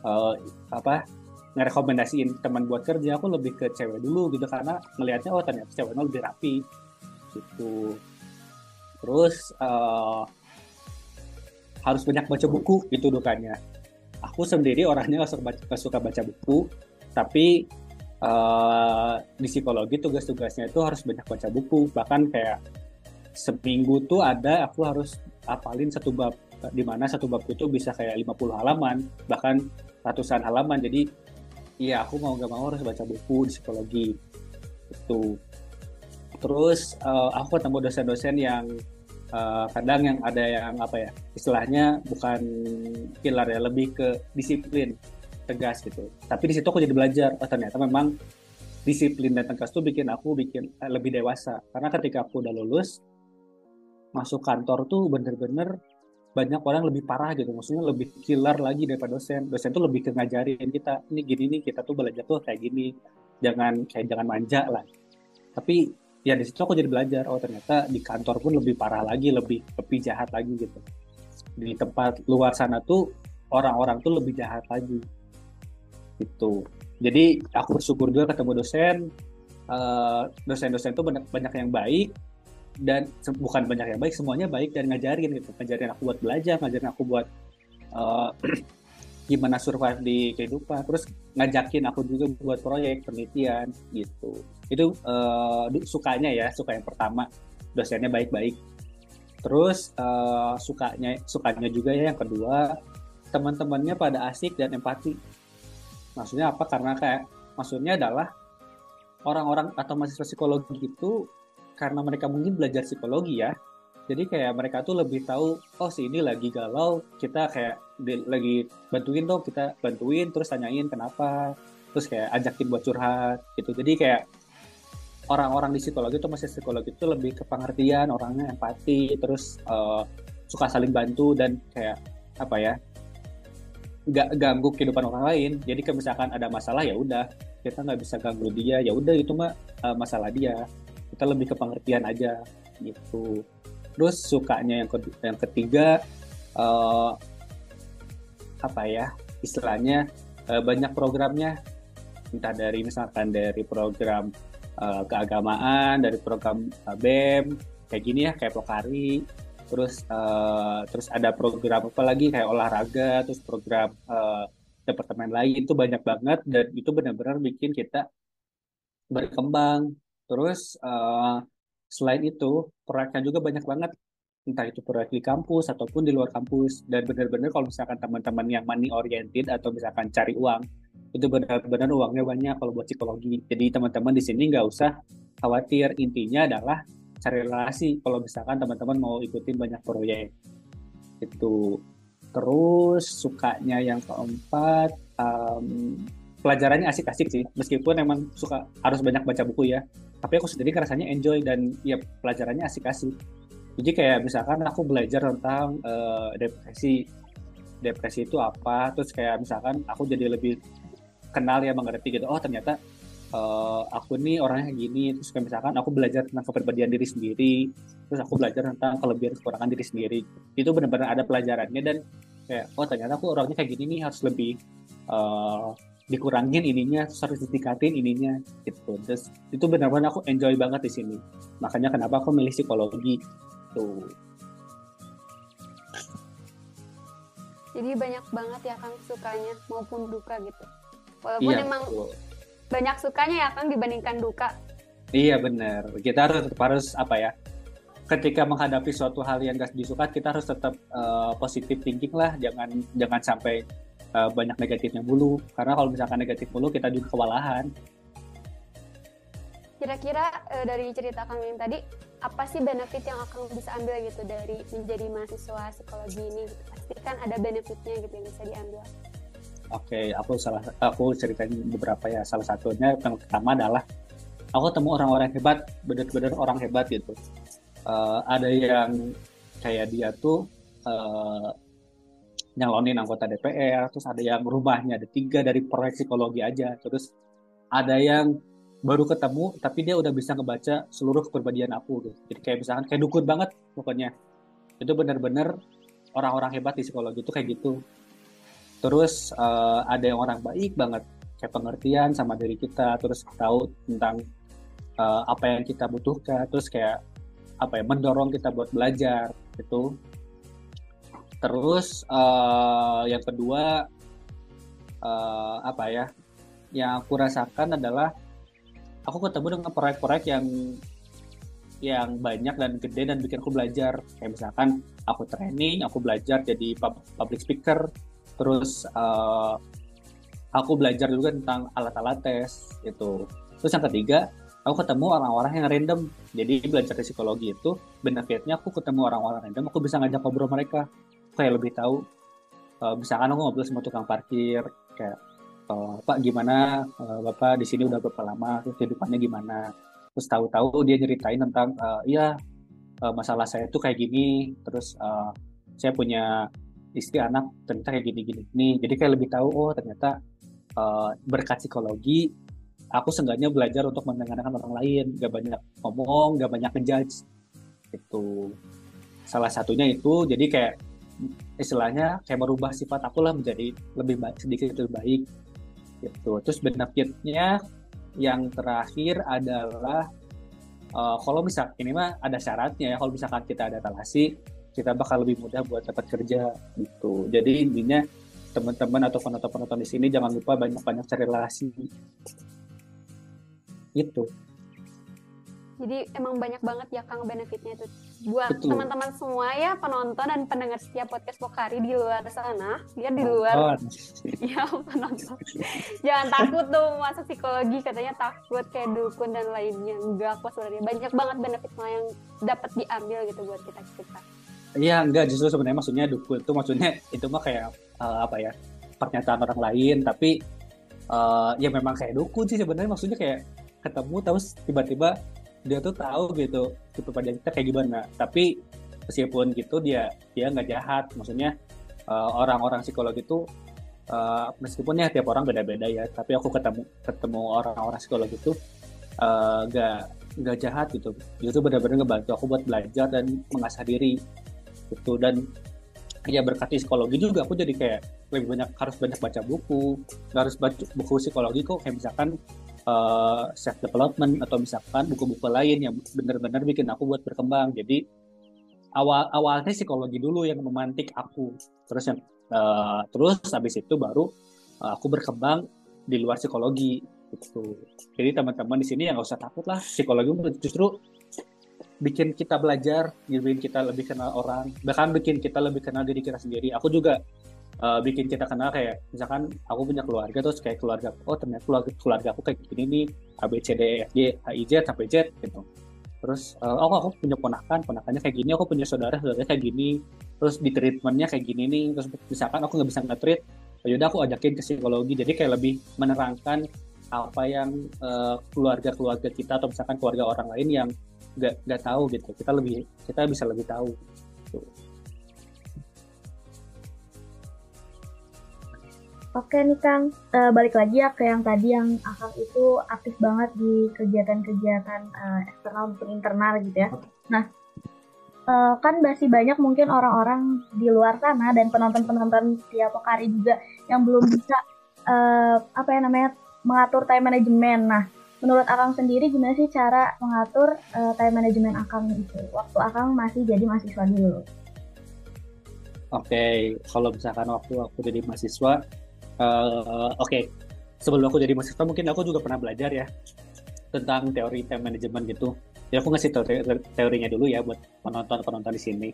uh, apa ngerekomendasiin teman buat kerja aku lebih ke cewek dulu gitu karena melihatnya oh ternyata ceweknya lebih rapi gitu. Terus uh, harus banyak baca buku itu dukanya. Aku sendiri orangnya gak suka baca, suka baca buku tapi uh, di psikologi tugas-tugasnya itu harus banyak baca buku. Bahkan kayak seminggu tuh ada aku harus apalin satu bab di mana satu bab itu bisa kayak 50 halaman bahkan ratusan halaman. Jadi iya aku mau gak mau harus baca buku di psikologi. Itu terus uh, aku ketemu dosen-dosen yang uh, kadang yang ada yang apa ya istilahnya bukan killer ya lebih ke disiplin tegas gitu. Tapi di situ aku jadi belajar oh ternyata memang disiplin dan tegas tuh bikin aku bikin eh, lebih dewasa. Karena ketika aku udah lulus masuk kantor tuh bener-bener banyak orang lebih parah gitu. Maksudnya lebih killer lagi daripada dosen. Dosen tuh lebih ke ngajarin kita ini gini nih kita tuh belajar tuh kayak gini. Jangan kayak jangan manja lah. Tapi ya di situ aku jadi belajar oh ternyata di kantor pun lebih parah lagi lebih lebih jahat lagi gitu. Di tempat luar sana tuh orang-orang tuh lebih jahat lagi. Gitu. Jadi aku bersyukur juga ketemu dosen. Uh, dosen-dosen tuh banyak banyak yang baik dan bukan banyak yang baik semuanya baik dan ngajarin gitu. Ngajarin aku buat belajar ngajarin aku buat uh, gimana survive di kehidupan. Terus ngajakin aku juga buat proyek penelitian gitu. Itu uh, sukanya ya suka yang pertama. Dosennya baik-baik. Terus uh, sukanya sukanya juga ya yang kedua teman-temannya pada asik dan empati. Maksudnya apa? Karena kayak maksudnya adalah orang-orang atau mahasiswa psikologi itu karena mereka mungkin belajar psikologi ya. Jadi kayak mereka tuh lebih tahu oh si ini lagi galau kita kayak di, lagi bantuin dong kita bantuin terus tanyain kenapa terus kayak ajakin buat curhat gitu. Jadi kayak orang-orang di psikologi itu masih psikologi itu lebih ke pengertian orangnya empati terus uh, suka saling bantu dan kayak apa ya nggak ganggu kehidupan orang lain. Jadi kalau misalkan ada masalah ya udah kita nggak bisa ganggu dia ya udah itu mah uh, masalah dia kita lebih ke pengertian aja gitu. Terus sukanya yang kedua, yang ketiga uh, apa ya istilahnya uh, banyak programnya. Entah dari misalkan dari program uh, keagamaan dari program uh, BEM kayak gini ya kayak Pokari. Terus uh, terus ada program apa lagi kayak olahraga terus program uh, departemen lain. Itu banyak banget dan itu benar-benar bikin kita berkembang terus uh, selain itu proyeknya juga banyak banget. Entah itu proyek di kampus ataupun di luar kampus. Dan benar-benar kalau misalkan teman-teman yang money oriented atau misalkan cari uang itu benar-benar uangnya banyak kalau buat psikologi. Jadi teman-teman di sini nggak usah khawatir. Intinya adalah cari relasi kalau misalkan teman-teman mau ikutin banyak proyek. Itu terus sukanya yang keempat um, pelajarannya asik-asik sih. Meskipun emang suka harus banyak baca buku ya tapi aku sendiri rasanya enjoy dan ya pelajarannya asik-asik. Jadi kayak misalkan aku belajar tentang uh, depresi. Depresi itu apa? Terus kayak misalkan aku jadi lebih kenal ya mengerti gitu. Oh ternyata uh, aku nih orangnya gini. Terus kayak misalkan aku belajar tentang kepribadian diri sendiri. Terus aku belajar tentang kelebihan kekurangan diri sendiri. Itu benar-benar ada pelajarannya dan kayak oh ternyata aku orangnya kayak gini nih harus lebih uh, dikurangin ininya harus ditingkatin ininya gitu. Terus itu benar-benar aku enjoy banget di sini. Makanya kenapa aku milih psikologi tuh jadi banyak banget ya kang sukanya maupun duka gitu. Walaupun iya, emang betul. banyak sukanya ya kang dibandingkan duka. Iya benar. Kita harus tetap harus apa ya ketika menghadapi suatu hal yang gak disuka kita harus tetap uh, positif thinking lah. Jangan jangan sampai uh, banyak negatifnya dulu karena kalau misalkan negatif dulu kita juga kewalahan. Kira-kira uh, dari cerita kang yang tadi apa sih benefit yang akan bisa ambil gitu dari menjadi mahasiswa psikologi ini? Gitu. pasti kan ada benefitnya gitu yang bisa diambil. Oke okay, aku salah aku ceritain beberapa ya. Salah satunya yang pertama adalah aku ketemu orang-orang hebat benar-benar orang hebat gitu. Uh, ada yang kayak dia tuh uh, nyalonin anggota DPR, terus ada yang rumahnya ada tiga dari proyek psikologi aja, terus ada yang baru ketemu tapi dia udah bisa ngebaca seluruh kepribadian aku gitu. Jadi kayak misalkan kayak dukun banget pokoknya. Itu benar-benar orang-orang hebat di psikologi itu kayak gitu. Terus uh, ada yang orang baik banget kayak pengertian sama diri kita, terus tahu tentang uh, apa yang kita butuhkan, terus kayak apa ya mendorong kita buat belajar gitu Terus uh, yang kedua uh, apa ya? Yang aku rasakan adalah aku ketemu dengan proyek-proyek yang yang banyak dan gede dan bikin aku belajar. Kayak misalkan aku training, aku belajar jadi public speaker, terus uh, aku belajar juga tentang alat-alat tes itu terus yang ketiga aku ketemu orang-orang yang random jadi belajar psikologi itu benefitnya aku ketemu orang-orang random aku bisa ngajak ngobrol mereka kayak lebih tahu uh, misalkan aku ngobrol sama tukang parkir kayak uh, pak gimana? Uh, bapak di sini udah berapa lama? Terus kehidupannya gimana? Terus tahu-tahu dia nyeritain tentang uh, iya uh, masalah saya tuh kayak gini terus uh, saya punya istri anak ternyata kayak gini-gini. Nih jadi kayak lebih tahu oh ternyata uh, berkat psikologi aku seenggaknya belajar untuk mendengarkan orang lain. Gak banyak ngomong gak banyak ngejudge. Itu salah satunya itu jadi kayak istilahnya kayak merubah sifat aku lah menjadi lebih baik sedikit lebih baik gitu terus benefitnya yang terakhir adalah uh, kalau misal ini mah ada syaratnya ya kalau misalkan kita ada talasi kita bakal lebih mudah buat dapat kerja gitu. Jadi intinya teman-teman atau penonton-penonton di sini jangan lupa banyak-banyak cari relasi. Gitu. Jadi emang banyak banget ya Kang benefitnya itu buat teman-teman semua ya penonton dan pendengar setiap podcast Pokari di luar sana, dia di luar. ya penonton. Jangan takut tuh masuk psikologi katanya takut kayak dukun dan lainnya. Enggak kok sebenarnya banyak banget benefitnya yang dapat diambil gitu buat kita kita. Iya enggak justru sebenarnya maksudnya dukun itu maksudnya itu mah kayak uh, apa ya pernyataan orang lain tapi uh, ya memang kayak dukun sih sebenarnya maksudnya kayak ketemu terus tiba-tiba dia tuh tahu gitu pada kita kayak gimana. Tapi meskipun gitu dia dia nggak jahat. Maksudnya uh, orang-orang psikologi itu uh, meskipun ya tiap orang beda-beda ya tapi aku ketemu ketemu orang-orang psikologi itu uh, nggak nggak jahat gitu. Itu benar-benar ngebantu aku buat belajar dan mengasah diri gitu. Dan ya berkati psikologi juga aku jadi kayak lebih banyak harus banyak baca buku. Harus baca buku psikologi kok kayak misalkan uh, eh, self development atau misalkan buku-buku lain yang benar-benar bikin aku buat berkembang. Jadi awal awalnya psikologi dulu yang memantik aku. Terus yang uh, terus habis itu baru uh, aku berkembang di luar psikologi gitu. Jadi teman-teman di sini yang nggak usah takut lah. Psikologi justru bikin kita belajar, bikin kita lebih kenal orang, bahkan bikin kita lebih kenal diri kita sendiri. Aku juga uh, bikin kita kenal kayak misalkan aku punya keluarga terus kayak keluarga oh ternyata keluarga keluarga aku kayak gini nih A B C D E F G H I J sampai Z gitu. Terus uh, oh aku punya ponakan ponakannya kayak gini aku punya saudara saudara kayak gini terus di treatmentnya kayak gini nih terus misalkan aku nggak bisa nge-treat oh yaudah aku ajakin ke psikologi. Jadi kayak lebih menerangkan apa yang uh, keluarga-keluarga kita atau misalkan keluarga orang lain yang nggak nggak tahu gitu. Kita lebih kita bisa lebih tahu. gitu. Oke nih Kang, uh, balik lagi ya ke yang tadi yang Akang itu aktif banget di kegiatan-kegiatan uh, eksternal maupun internal gitu ya. Nah, uh, kan masih banyak mungkin orang-orang di luar sana dan penonton-penonton tiap hari juga yang belum bisa uh, apa ya namanya mengatur time management. Nah, menurut Akang sendiri gimana sih cara mengatur uh, time management Akang itu waktu Akang masih jadi mahasiswa dulu? Oke, okay. kalau misalkan waktu aku jadi mahasiswa, uh, oke. Okay. sebelum aku jadi mahasiswa mungkin aku juga pernah belajar ya tentang teori time management gitu. Jadi aku ngasih teori teorinya dulu ya buat penonton penonton di sini.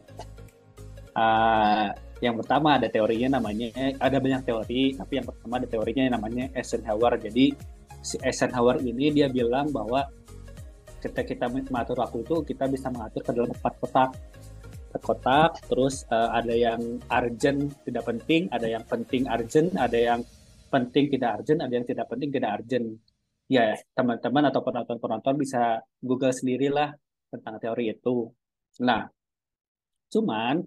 Uh, yang pertama ada teorinya namanya ada banyak teori tapi yang pertama ada teorinya yang namanya Eisenhower. Jadi si Eisenhower ini dia bilang bahwa ketika kita mengatur waktu itu kita bisa mengatur ke dalam empat kotak kotak terus uh, ada yang urgent tidak penting ada yang penting urgent ada yang penting tidak urgent ada yang tidak penting tidak urgent. Ya teman-teman atau penonton-penonton bisa google sendirilah tentang teori itu. Nah cuman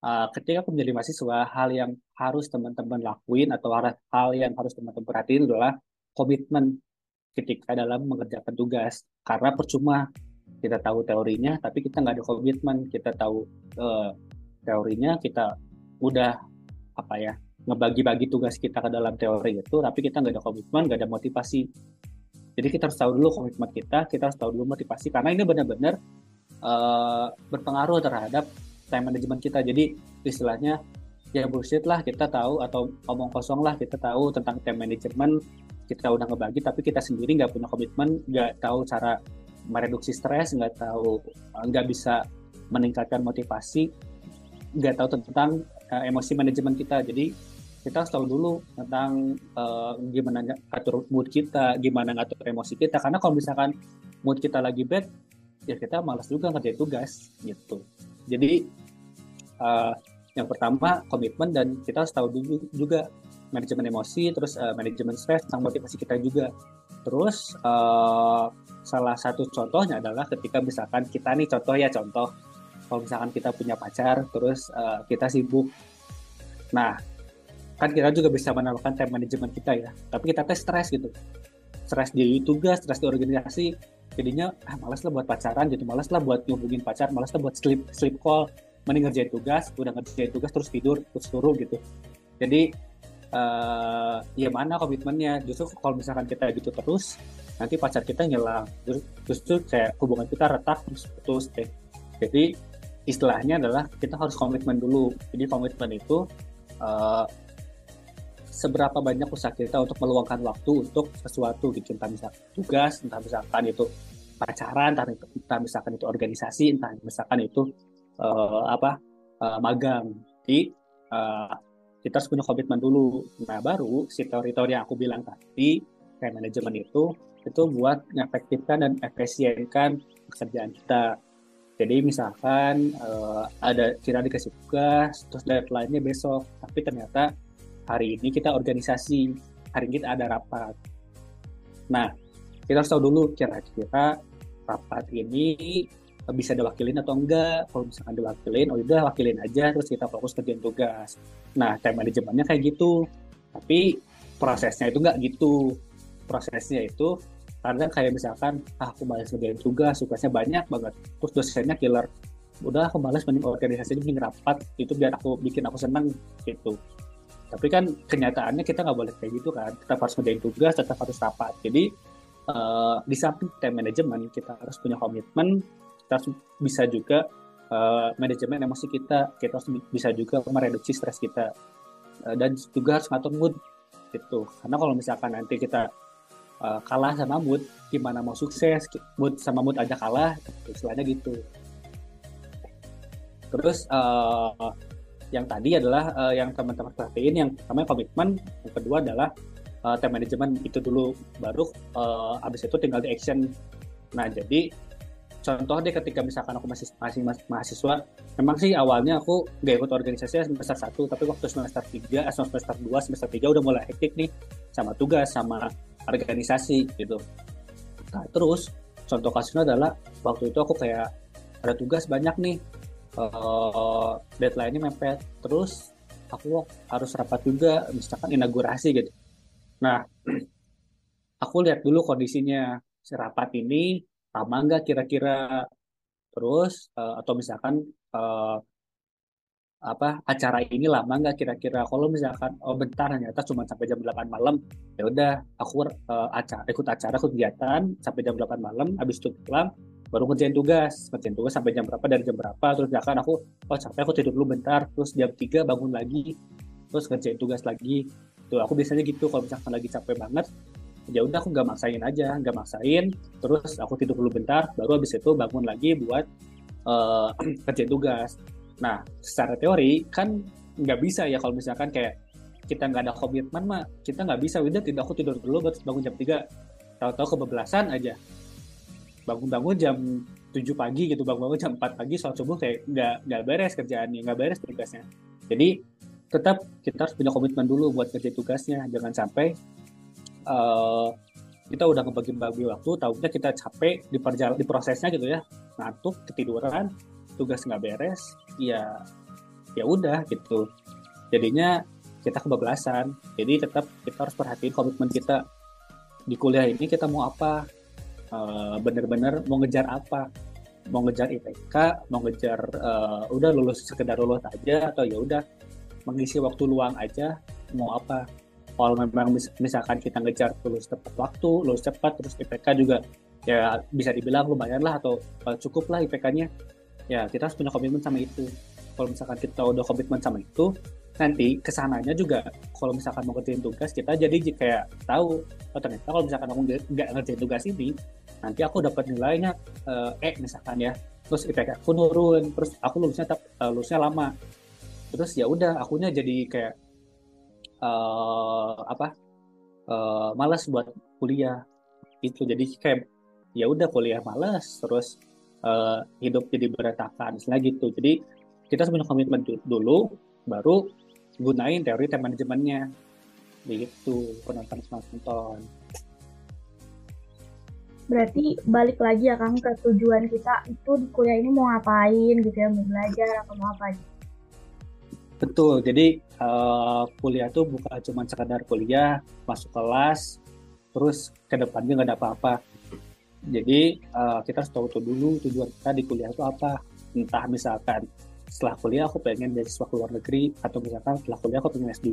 uh, ketika aku menjadi mahasiswa hal yang harus teman-teman lakuin atau hal yang harus teman-teman perhatiin adalah komitmen ketika dalam mengerjakan tugas. Karena percuma kita tahu teorinya tapi kita nggak ada komitmen. Kita tahu uh, teorinya kita udah apa ya ngebagi-bagi tugas kita ke dalam teori itu tapi kita nggak ada komitmen nggak ada motivasi. Jadi kita harus tahu dulu komitmen kita kita harus tahu dulu motivasi karena ini benar-benar uh, berpengaruh terhadap time management kita. Jadi istilahnya ya bullshit lah kita tahu atau omong kosong lah kita tahu tentang time management kita udah ngebagi tapi kita sendiri nggak punya komitmen nggak tahu cara mereduksi stres, nggak tahu nggak bisa meningkatkan motivasi, nggak tahu tentang uh, emosi manajemen kita. Jadi kita harus tahu dulu tentang uh, gimana ngatur mood kita, gimana ngatur emosi kita. Karena kalau misalkan mood kita lagi bad, ya kita malas juga ngerjain tugas gitu. Jadi uh, yang pertama komitmen dan kita harus tahu dulu juga manajemen emosi, terus uh, manajemen stres, tentang motivasi kita juga. Terus uh, salah satu contohnya adalah ketika misalkan kita nih contoh ya contoh. Kalau misalkan kita punya pacar terus uh, kita sibuk. Nah kan kita juga bisa menambahkan time management kita ya. Tapi kita tes stres gitu. Stres di tugas stres di organisasi. Jadinya ah malas lah buat pacaran jadi malas lah buat ngubungin pacar. Malas lah buat sleep sleep call. Mending ngerjain tugas udah ngerjain tugas terus tidur terus suruh gitu. Jadi uh, ya mana komitmennya? Justru kalau misalkan kita gitu terus nanti pacar kita ngilang justru kayak hubungan kita retak terus putus deh jadi istilahnya adalah kita harus komitmen dulu. Jadi komitmen itu uh, seberapa banyak usaha kita untuk meluangkan waktu untuk sesuatu gitu. Entah misalkan tugas entah misalkan itu pacaran entah, entah misalkan itu organisasi entah misalkan itu uh, apa uh, magang. Jadi uh, kita harus punya komitmen dulu. Nah baru si teori-teori yang aku bilang tadi kayak manajemen itu itu buat mengefektifkan dan efisienkan pekerjaan kita. Jadi misalkan uh, ada kita dikasih tugas, terus deadline-nya besok, tapi ternyata hari ini kita organisasi, hari ini kita ada rapat. Nah, kita harus tahu dulu kira-kira rapat ini bisa diwakilin atau enggak. Kalau misalkan diwakilin, oh udah wakilin aja, terus kita fokus kerjaan tugas. Nah, time manajemennya kayak gitu. Tapi prosesnya itu enggak gitu. Prosesnya itu karena kayak misalkan ah, aku malas ngerjain tugas tugasnya banyak banget. Terus dosennya killer udah aku malas mending organisasi mending rapat itu biar aku bikin aku senang gitu. Tapi kan kenyataannya kita nggak boleh kayak gitu kan tetap harus ngerjain tugas tetap harus rapat. Jadi uh, di samping time management kita harus punya komitmen kita harus bisa juga uh, manajemen emosi kita kita harus bisa juga mereduksi stres kita uh, dan juga harus ngatur mood gitu. Karena kalau misalkan nanti kita uh, kalah sama mood gimana mau sukses mood sama mood aja kalah istilahnya gitu. Terus uh, yang tadi adalah uh, yang teman-teman perhatiin yang pertama komitmen yang kedua adalah uh, time management itu dulu. Baru uh, habis itu tinggal di action. Nah jadi contoh deh ketika misalkan aku masih masih mahasiswa memang sih awalnya aku gak ikut organisasi semester 1 tapi waktu semester 3 semester 2 semester 3 udah mulai hektik nih sama tugas sama organisasi gitu. Nah terus contoh kasusnya adalah waktu itu aku kayak ada tugas banyak nih uh, deadline-nya mepet. Terus aku harus rapat juga misalkan inaugurasi gitu. Nah aku lihat dulu kondisinya si rapat ini lama nggak kira-kira? Terus uh, atau misalkan uh, apa acara ini lama nggak kira-kira? Kalau misalkan oh bentar ternyata cuma sampai jam 8 malam ya udah aku uh, acara ikut acara ikut kegiatan sampai jam 8 malam habis itu pulang baru ngerjain tugas. Ngerjain tugas sampai jam berapa dari jam berapa terus misalkan aku oh capek aku tidur dulu bentar terus jam 3 bangun lagi terus ngerjain tugas lagi. Tuh aku biasanya gitu kalau misalkan lagi capek banget ya udah aku nggak maksain aja nggak maksain terus aku tidur dulu bentar baru habis itu bangun lagi buat uh, kerjain tugas Nah, secara teori kan nggak bisa ya kalau misalkan kayak kita nggak ada komitmen mah kita nggak bisa. Udah tidak aku tidur dulu baru bangun jam 3 tahu-tahu kebablasan aja. Bangun-bangun jam 7 pagi gitu bangun-bangun jam 4 pagi soal subuh kayak nggak nggak beres kerjaannya nggak beres tugasnya. Jadi tetap kita harus punya komitmen dulu buat kerja tugasnya. Jangan sampai uh, kita udah ngebagi-bagi waktu tahunya kita capek di di prosesnya gitu ya. Ngantuk ketiduran tugas nggak beres ya ya udah gitu. Jadinya kita kebablasan. Jadi tetap kita harus perhatiin komitmen kita. Di kuliah ini kita mau apa? Uh, bener-bener mau ngejar apa? Mau ngejar IPK mau ngejar uh, udah lulus sekedar lulus aja atau ya udah mengisi waktu luang aja mau apa? Kalau memang misalkan kita ngejar lulus tepat waktu lulus cepat terus IPK juga ya bisa dibilang lumayan lah atau uh, cukup lah IPK-nya ya kita harus punya komitmen sama itu. Kalau misalkan kita udah komitmen sama itu nanti ke sananya juga kalau misalkan mau kerjain tugas kita jadi kayak tahu oh ternyata kalau misalkan aku nggak ngerjain tugas ini nanti aku dapat nilainya uh, E misalkan ya. Terus IPK aku nurun terus aku lulusnya uh, lulusnya lama. Terus ya udah akunya jadi kayak uh, apa uh, malas buat kuliah. Itu jadi kayak ya udah kuliah malas terus uh, hidup jadi berantakan. Istilah gitu. Jadi kita sebenarnya komitmen dulu baru gunain teori time manajemennya begitu penonton penonton. Berarti balik lagi ya kang ke tujuan kita itu di kuliah ini mau ngapain gitu ya mau belajar atau mau apa gitu Betul, jadi uh, kuliah tuh bukan cuma sekadar kuliah, masuk kelas, terus ke depannya nggak ada apa-apa. Jadi uh, kita harus tahu tuh dulu tujuan kita di kuliah itu apa. Entah misalkan setelah kuliah aku pengen beasiswa ke luar negeri, atau misalkan setelah kuliah aku pengen S2,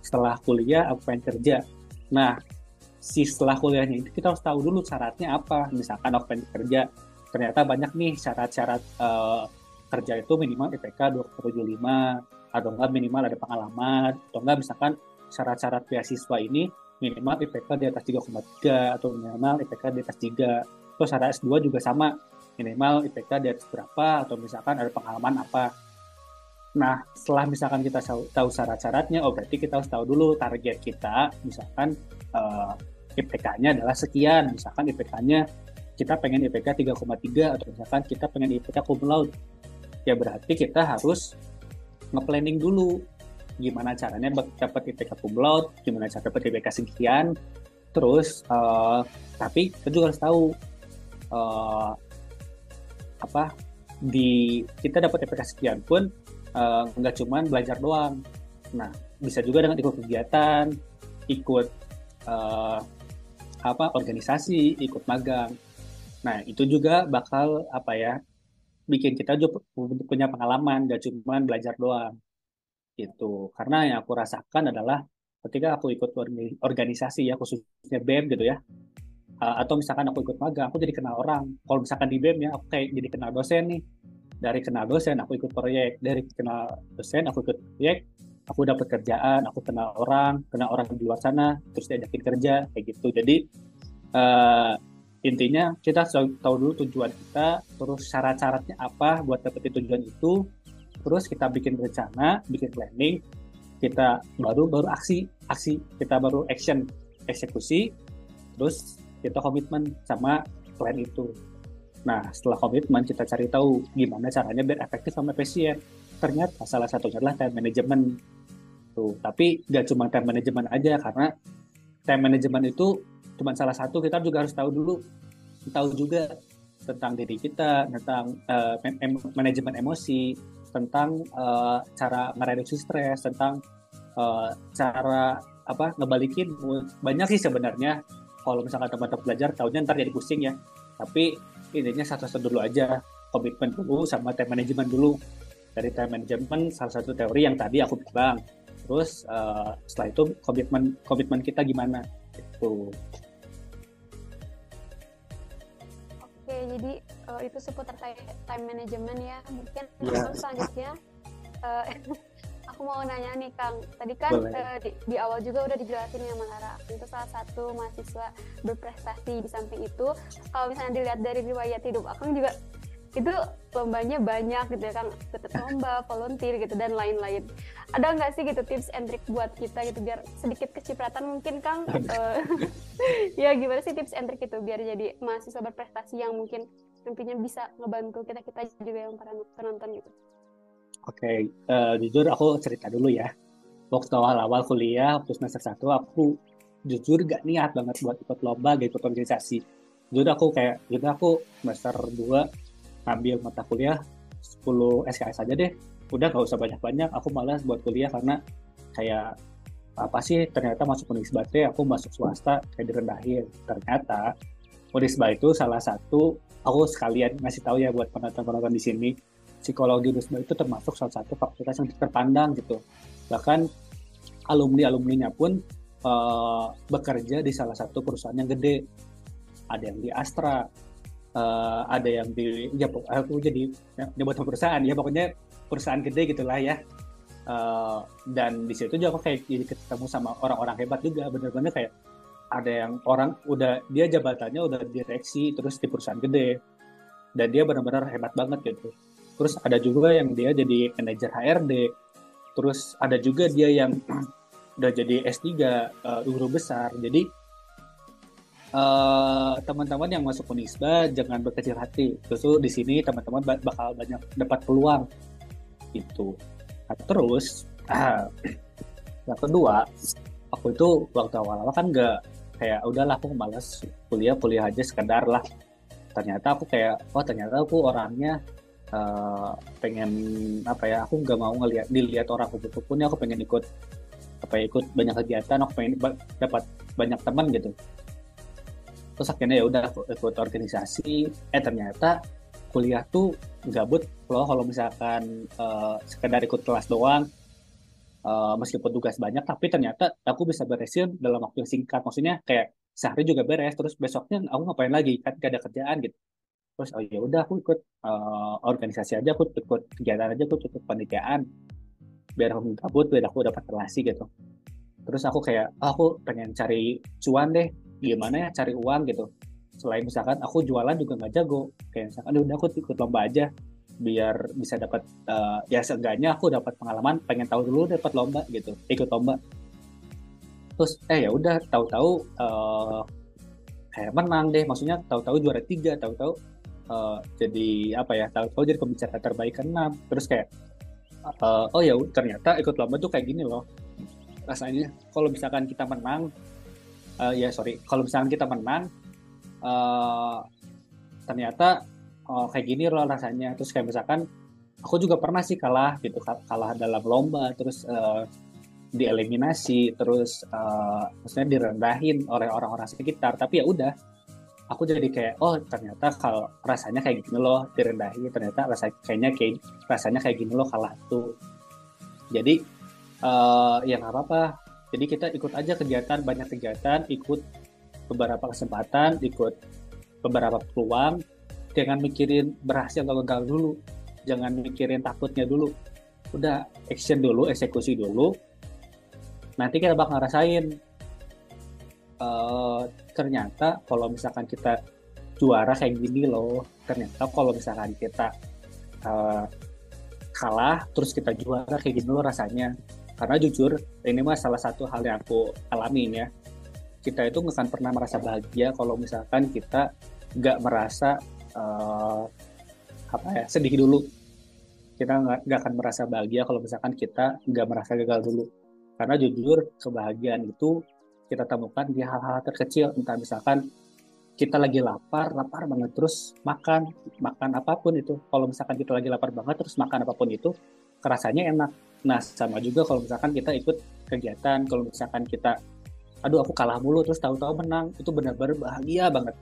setelah kuliah aku pengen kerja. Nah, si setelah kuliahnya itu kita harus tahu dulu syaratnya apa. Misalkan aku pengen kerja, ternyata banyak nih syarat-syarat uh, kerja itu minimal IPK 2,75 atau enggak minimal ada pengalaman atau enggak misalkan syarat-syarat beasiswa ini minimal IPK di atas 3,3 atau minimal IPK di atas 3 terus syarat S2 juga sama. Minimal IPK di atas berapa atau misalkan ada pengalaman apa. Nah setelah misalkan kita tahu syarat-syaratnya oh berarti kita harus tahu dulu target kita. Misalkan uh, eh, IPK-nya adalah sekian. Misalkan IPK-nya kita pengen IPK 3,3 atau misalkan kita pengen IPK cum laude ya berarti kita harus nge-planning dulu gimana caranya dapat IPK laude, gimana cara dapat IPK sekian, terus uh, tapi kita juga harus tahu uh, apa di kita dapat IPK sekian pun uh, nggak cuma belajar doang, nah bisa juga dengan ikut kegiatan, ikut uh, apa organisasi, ikut magang. Nah itu juga bakal apa ya bikin kita juga punya pengalaman gak cuma belajar doang gitu. Karena yang aku rasakan adalah ketika aku ikut organisasi ya khususnya BEM gitu ya atau misalkan aku ikut magang aku jadi kenal orang. Kalau misalkan di BEM ya aku kayak jadi kenal dosen nih. Dari kenal dosen aku ikut proyek. Dari kenal dosen aku ikut proyek aku dapat kerjaan aku kenal orang kenal orang di luar sana terus diajakin kerja kayak gitu. Jadi uh, intinya kita tahu dulu tujuan kita terus syarat-syaratnya apa buat dapetin tujuan itu terus kita bikin rencana bikin planning kita baru baru aksi aksi kita baru action eksekusi terus kita komitmen sama plan itu. Nah setelah komitmen kita cari tahu gimana caranya biar efektif sama efisien ternyata salah satunya adalah time management. Tuh tapi nggak cuma time management aja karena time management itu cuma salah satu kita juga harus tahu dulu tahu juga tentang diri kita tentang uh, em manajemen emosi tentang uh, cara mereduksi stres tentang uh, cara apa ngebalikin banyak sih sebenarnya. Kalau misalkan teman-teman belajar tahunya ntar jadi pusing ya. Tapi intinya satu-satu dulu aja. Komitmen dulu sama time management dulu. Dari time management salah satu teori yang tadi aku bilang. Terus uh, setelah itu komitmen komitmen kita gimana? Itu jadi itu seputar time management ya mungkin yeah. selanjutnya uh, aku mau nanya nih Kang. Tadi kan uh, di, di awal juga udah dijelasin ya Manara itu salah satu mahasiswa berprestasi di samping itu. Kalau misalnya dilihat dari riwayat hidup Akang juga itu lombanya banyak gitu ya kan ikut lomba volunteer gitu dan lain-lain. Ada nggak sih gitu tips and trick buat kita gitu biar sedikit kecipratan mungkin kang? Uh, ya gimana sih tips and trick itu biar jadi mahasiswa berprestasi yang mungkin nantinya bisa ngebantu kita kita juga yang para penonton gitu. Oke okay. uh, eh, jujur aku cerita dulu ya. Waktu awal-awal kuliah waktu semester satu aku jujur gak niat banget buat ikut lomba gak ikut organisasi. Jujur aku kayak gitu aku semester dua ngambil mata kuliah 10 SKS aja deh. Udah gak usah banyak-banyak aku malas buat kuliah karena kayak apa sih ternyata masuk Unisba teh aku masuk swasta kayak direndahin. Ternyata Unisba itu salah satu aku sekalian ngasih tahu ya buat penonton-penonton di sini psikologi Unisba itu termasuk salah satu fakultas yang terpandang gitu. Bahkan alumni alumninya pun uh, bekerja di salah satu perusahaan yang gede. Ada yang di Astra uh, ada yang di ya aku jadi nyebut perusahaan. Ya pokoknya perusahaan gede gitulah ya. Uh, dan di situ juga aku kayak jadi ketemu sama orang-orang hebat juga. Bener-bener kayak ada yang orang udah dia jabatannya udah direksi terus di perusahaan gede. Dan dia benar-benar hebat banget gitu. Terus ada juga yang dia jadi manajer HRD terus ada juga dia yang udah jadi S3 uh, guru besar. Jadi uh, teman-teman yang masuk Unisba jangan berkecil hati. Justru di sini teman-teman bakal banyak dapat peluang. Itu nah, terus uh, yang kedua aku itu waktu awal-awal kan nggak kayak udahlah aku malas kuliah kuliah aja sekedar lah. Ternyata aku kayak oh ternyata aku orangnya uh, pengen apa ya aku nggak mau ngelihat dilihat orang kupu pun aku pengen ikut apa ya, ikut banyak kegiatan aku pengen dapat banyak teman gitu. Terus akhirnya ya udah ikut organisasi. Eh ternyata kuliah tuh gabut loh kalau misalkan uh, sekedar ikut kelas doang uh, meskipun tugas banyak tapi ternyata aku bisa beresin dalam waktu yang singkat. Maksudnya kayak sehari juga beres terus besoknya aku ngapain lagi? Kan gak ada kerjaan gitu. Terus oh ya udah aku ikut uh, organisasi aja aku ikut kegiatan aja aku ikut panitiaan biar aku kabut biar aku dapat relasi gitu. Terus aku kayak oh, aku pengen cari cuan deh. Gimana ya cari uang gitu. Selain misalkan aku jualan juga nggak jago. Kayak misalkan ya udah aku ikut lomba aja biar bisa dapat uh, ya seenggaknya aku dapat pengalaman pengen tahu dulu dapat lomba gitu ikut lomba. Terus eh ya udah tahu-tahu uh, kayak menang deh maksudnya tahu-tahu juara tiga tahu-tahu uh, jadi apa ya tahu-tahu jadi pembicara terbaik keenam. Terus kayak uh, oh ya ternyata ikut lomba tuh kayak gini loh rasanya. Kalau misalkan kita menang uh, ya sorry kalau misalkan kita menang uh, ternyata oh, kayak gini loh rasanya. Terus kayak misalkan aku juga pernah sih kalah gitu kalah dalam lomba terus uh, dieliminasi terus uh, maksudnya direndahin oleh orang-orang sekitar. Tapi ya udah aku jadi kayak oh ternyata kalau rasanya kayak gini loh direndahin ternyata rasanya kayaknya kayak rasanya kayak gini loh kalah tuh. Jadi uh, ya nggak apa-apa. Jadi kita ikut aja kegiatan banyak kegiatan ikut beberapa kesempatan ikut beberapa peluang jangan mikirin berhasil atau gagal dulu. Jangan mikirin takutnya dulu. Udah action dulu eksekusi dulu. Nanti kita bakal ngerasain uh, ternyata kalau misalkan kita juara kayak gini loh ternyata kalau misalkan kita uh, kalah terus kita juara kayak gini loh rasanya. Karena jujur ini mah salah satu hal yang aku alami ya. Kita itu nggak akan pernah merasa bahagia kalau misalkan kita nggak merasa uh, apa ya sedih dulu kita nggak akan merasa bahagia kalau misalkan kita nggak merasa gagal dulu karena jujur, kebahagiaan itu kita temukan di hal-hal terkecil, entah misalkan kita lagi lapar, lapar banget terus makan, makan apa pun itu. Kalau misalkan kita lagi lapar banget terus makan apa pun itu, kerasanya enak. Nah, sama juga kalau misalkan kita ikut kegiatan, kalau misalkan kita, aduh aku kalah mulu terus tahu-tahu menang, itu benar-benar bahagia banget.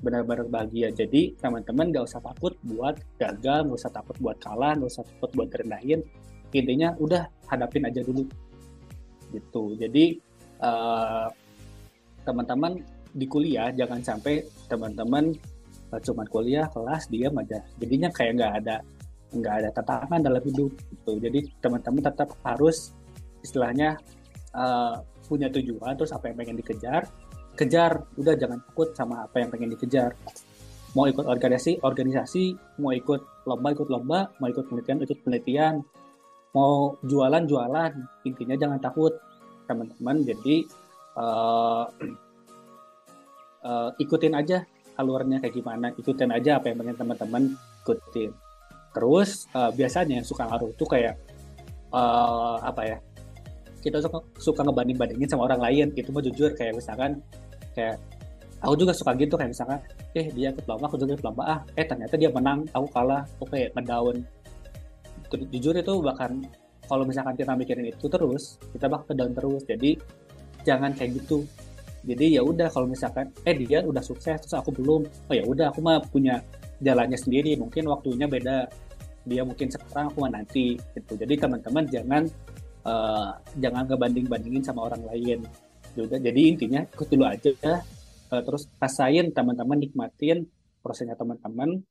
Benar-benar bahagia. Jadi teman-teman gak usah takut buat gagal, gak usah takut buat kalah, gak usah takut buat rendahin. Intinya udah hadapin aja dulu gitu. Jadi uh, teman-teman di kuliah jangan sampai teman-teman uh, cuma kuliah kelas diam aja. Jadinya kayak nggak ada nggak ada tantangan dalam hidup gitu. Jadi teman-teman tetap harus istilahnya uh, punya tujuan terus apa yang pengen dikejar kejar udah jangan takut sama apa yang pengen dikejar. Mau ikut organisasi organisasi mau ikut lomba ikut lomba mau ikut penelitian ikut penelitian. Mau jualan jualan intinya jangan takut teman-teman. Jadi uh, uh, ikutin aja alurnya kayak gimana. Ikutin aja apa yang pengen teman-teman ikutin. Terus uh, biasanya yang suka ngaruh tuh kayak uh, apa ya kita suka suka ngebanding bandingin sama orang lain. Itu mah jujur kayak misalkan kayak aku juga suka gitu kayak misalkan eh dia ikut lomba aku juga ikut lomba ah eh ternyata dia menang aku kalah oke okay, ngedown jujur itu bahkan kalau misalkan kita mikirin itu terus kita bakal down terus. Jadi jangan kayak gitu. Jadi ya udah kalau misalkan eh dia udah sukses terus aku belum. Oh ya udah aku mah punya jalannya sendiri mungkin waktunya beda. Dia mungkin sekarang aku mah nanti gitu. Jadi teman-teman jangan uh, jangan ngebanding bandingin sama orang lain jadi intinya ikut dulu aja uh, terus rasain teman-teman nikmatin prosesnya teman-teman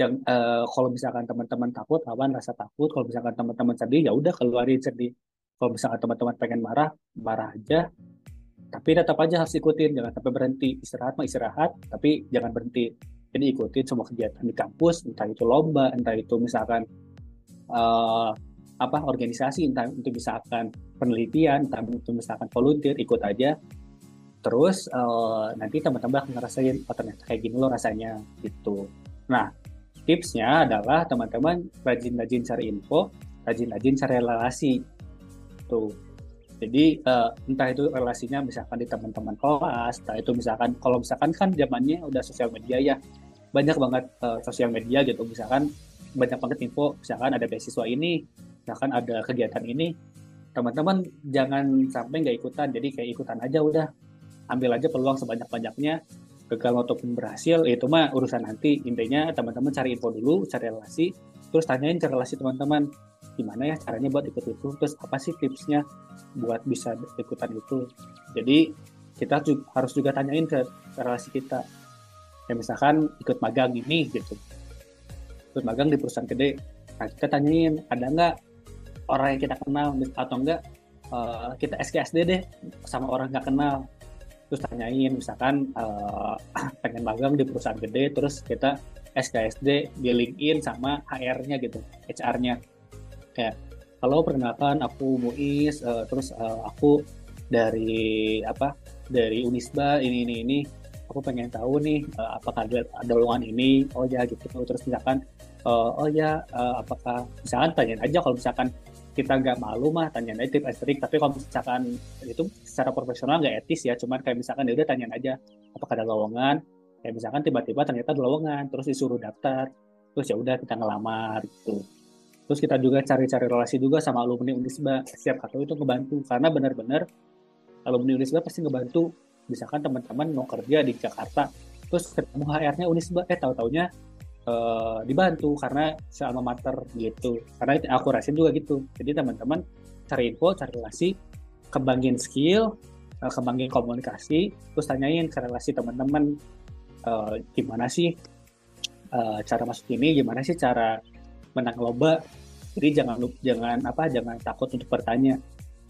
Jangan, uh, eh, kalau misalkan teman-teman takut, lawan rasa takut. Kalau misalkan teman-teman sedih, ya udah keluarin sedih. Kalau misalkan teman-teman pengen marah, marah aja. Tapi tetap aja harus ikutin, jangan sampai berhenti. Istirahat mah istirahat, tapi jangan berhenti. Jadi ikutin semua kegiatan di kampus, entah itu lomba, entah itu misalkan uh, apa organisasi entah itu misalkan penelitian entah itu misalkan volunteer ikut aja. Terus uh, nanti teman-teman akan ngerasain oh ternyata kayak gini loh rasanya gitu. Nah tipsnya adalah teman-teman rajin-rajin cari info rajin-rajin cari relasi. Tuh. Jadi uh, entah itu relasinya misalkan di teman-teman kelas entah itu misalkan kalau misalkan kan zamannya udah sosial media ya. Banyak banget uh, sosial media gitu. Misalkan banyak banget info misalkan ada beasiswa ini misalkan ada kegiatan ini teman-teman jangan sampai nggak ikutan. Jadi kayak ikutan aja udah. Ambil aja peluang sebanyak-banyaknya. Gagal ataupun berhasil itu mah urusan nanti. Intinya teman-teman cari info dulu cari relasi. Terus tanyain ke relasi teman-teman gimana ya caranya buat ikut itu? Terus apa sih tipsnya buat bisa ikutan itu? Jadi kita harus juga tanyain ke relasi kita. Ya misalkan ikut magang ini gitu. Ikut magang di perusahaan gede. Nah kita tanyain ada nggak orang yang kita kenal atau enggak uh, kita SKSD deh sama orang nggak kenal. Terus tanyain misalkan uh, pengen magang di perusahaan gede terus kita SKSD di LinkedIn sama HR-nya gitu HR-nya kayak kalau perkenalkan aku Muiz uh, terus uh, aku dari apa dari Unisba ini ini ini. Aku pengen tahu nih uh, apakah ada, ada lowongan ini? Oh ya gitu. Terus misalkan uh, oh ya uh, apakah misalkan tanyain aja kalau misalkan kita nggak malu mah tanya aja tip and tapi kalau misalkan itu secara profesional nggak etis ya cuman kayak misalkan ya udah tanyain aja apakah ada lowongan? Kayak misalkan tiba-tiba ternyata ada lowongan terus disuruh daftar terus ya udah kita ngelamar gitu. Terus kita juga cari-cari relasi juga sama alumni Unisba setiap kata itu ngebantu karena benar-benar alumni Unisba pasti ngebantu misalkan teman-teman mau kerja di Jakarta terus ketemu HR-nya Unisba eh tahu-taunya uh, dibantu karena selama mater gitu. Karena aku rasain juga gitu. Jadi teman-teman cari info cari relasi kembangin skill uh, kembangin komunikasi terus tanyain ke relasi teman-teman uh, gimana sih cara masuk ini gimana sih cara menang lomba. Jadi jangan jangan apa jangan takut untuk bertanya.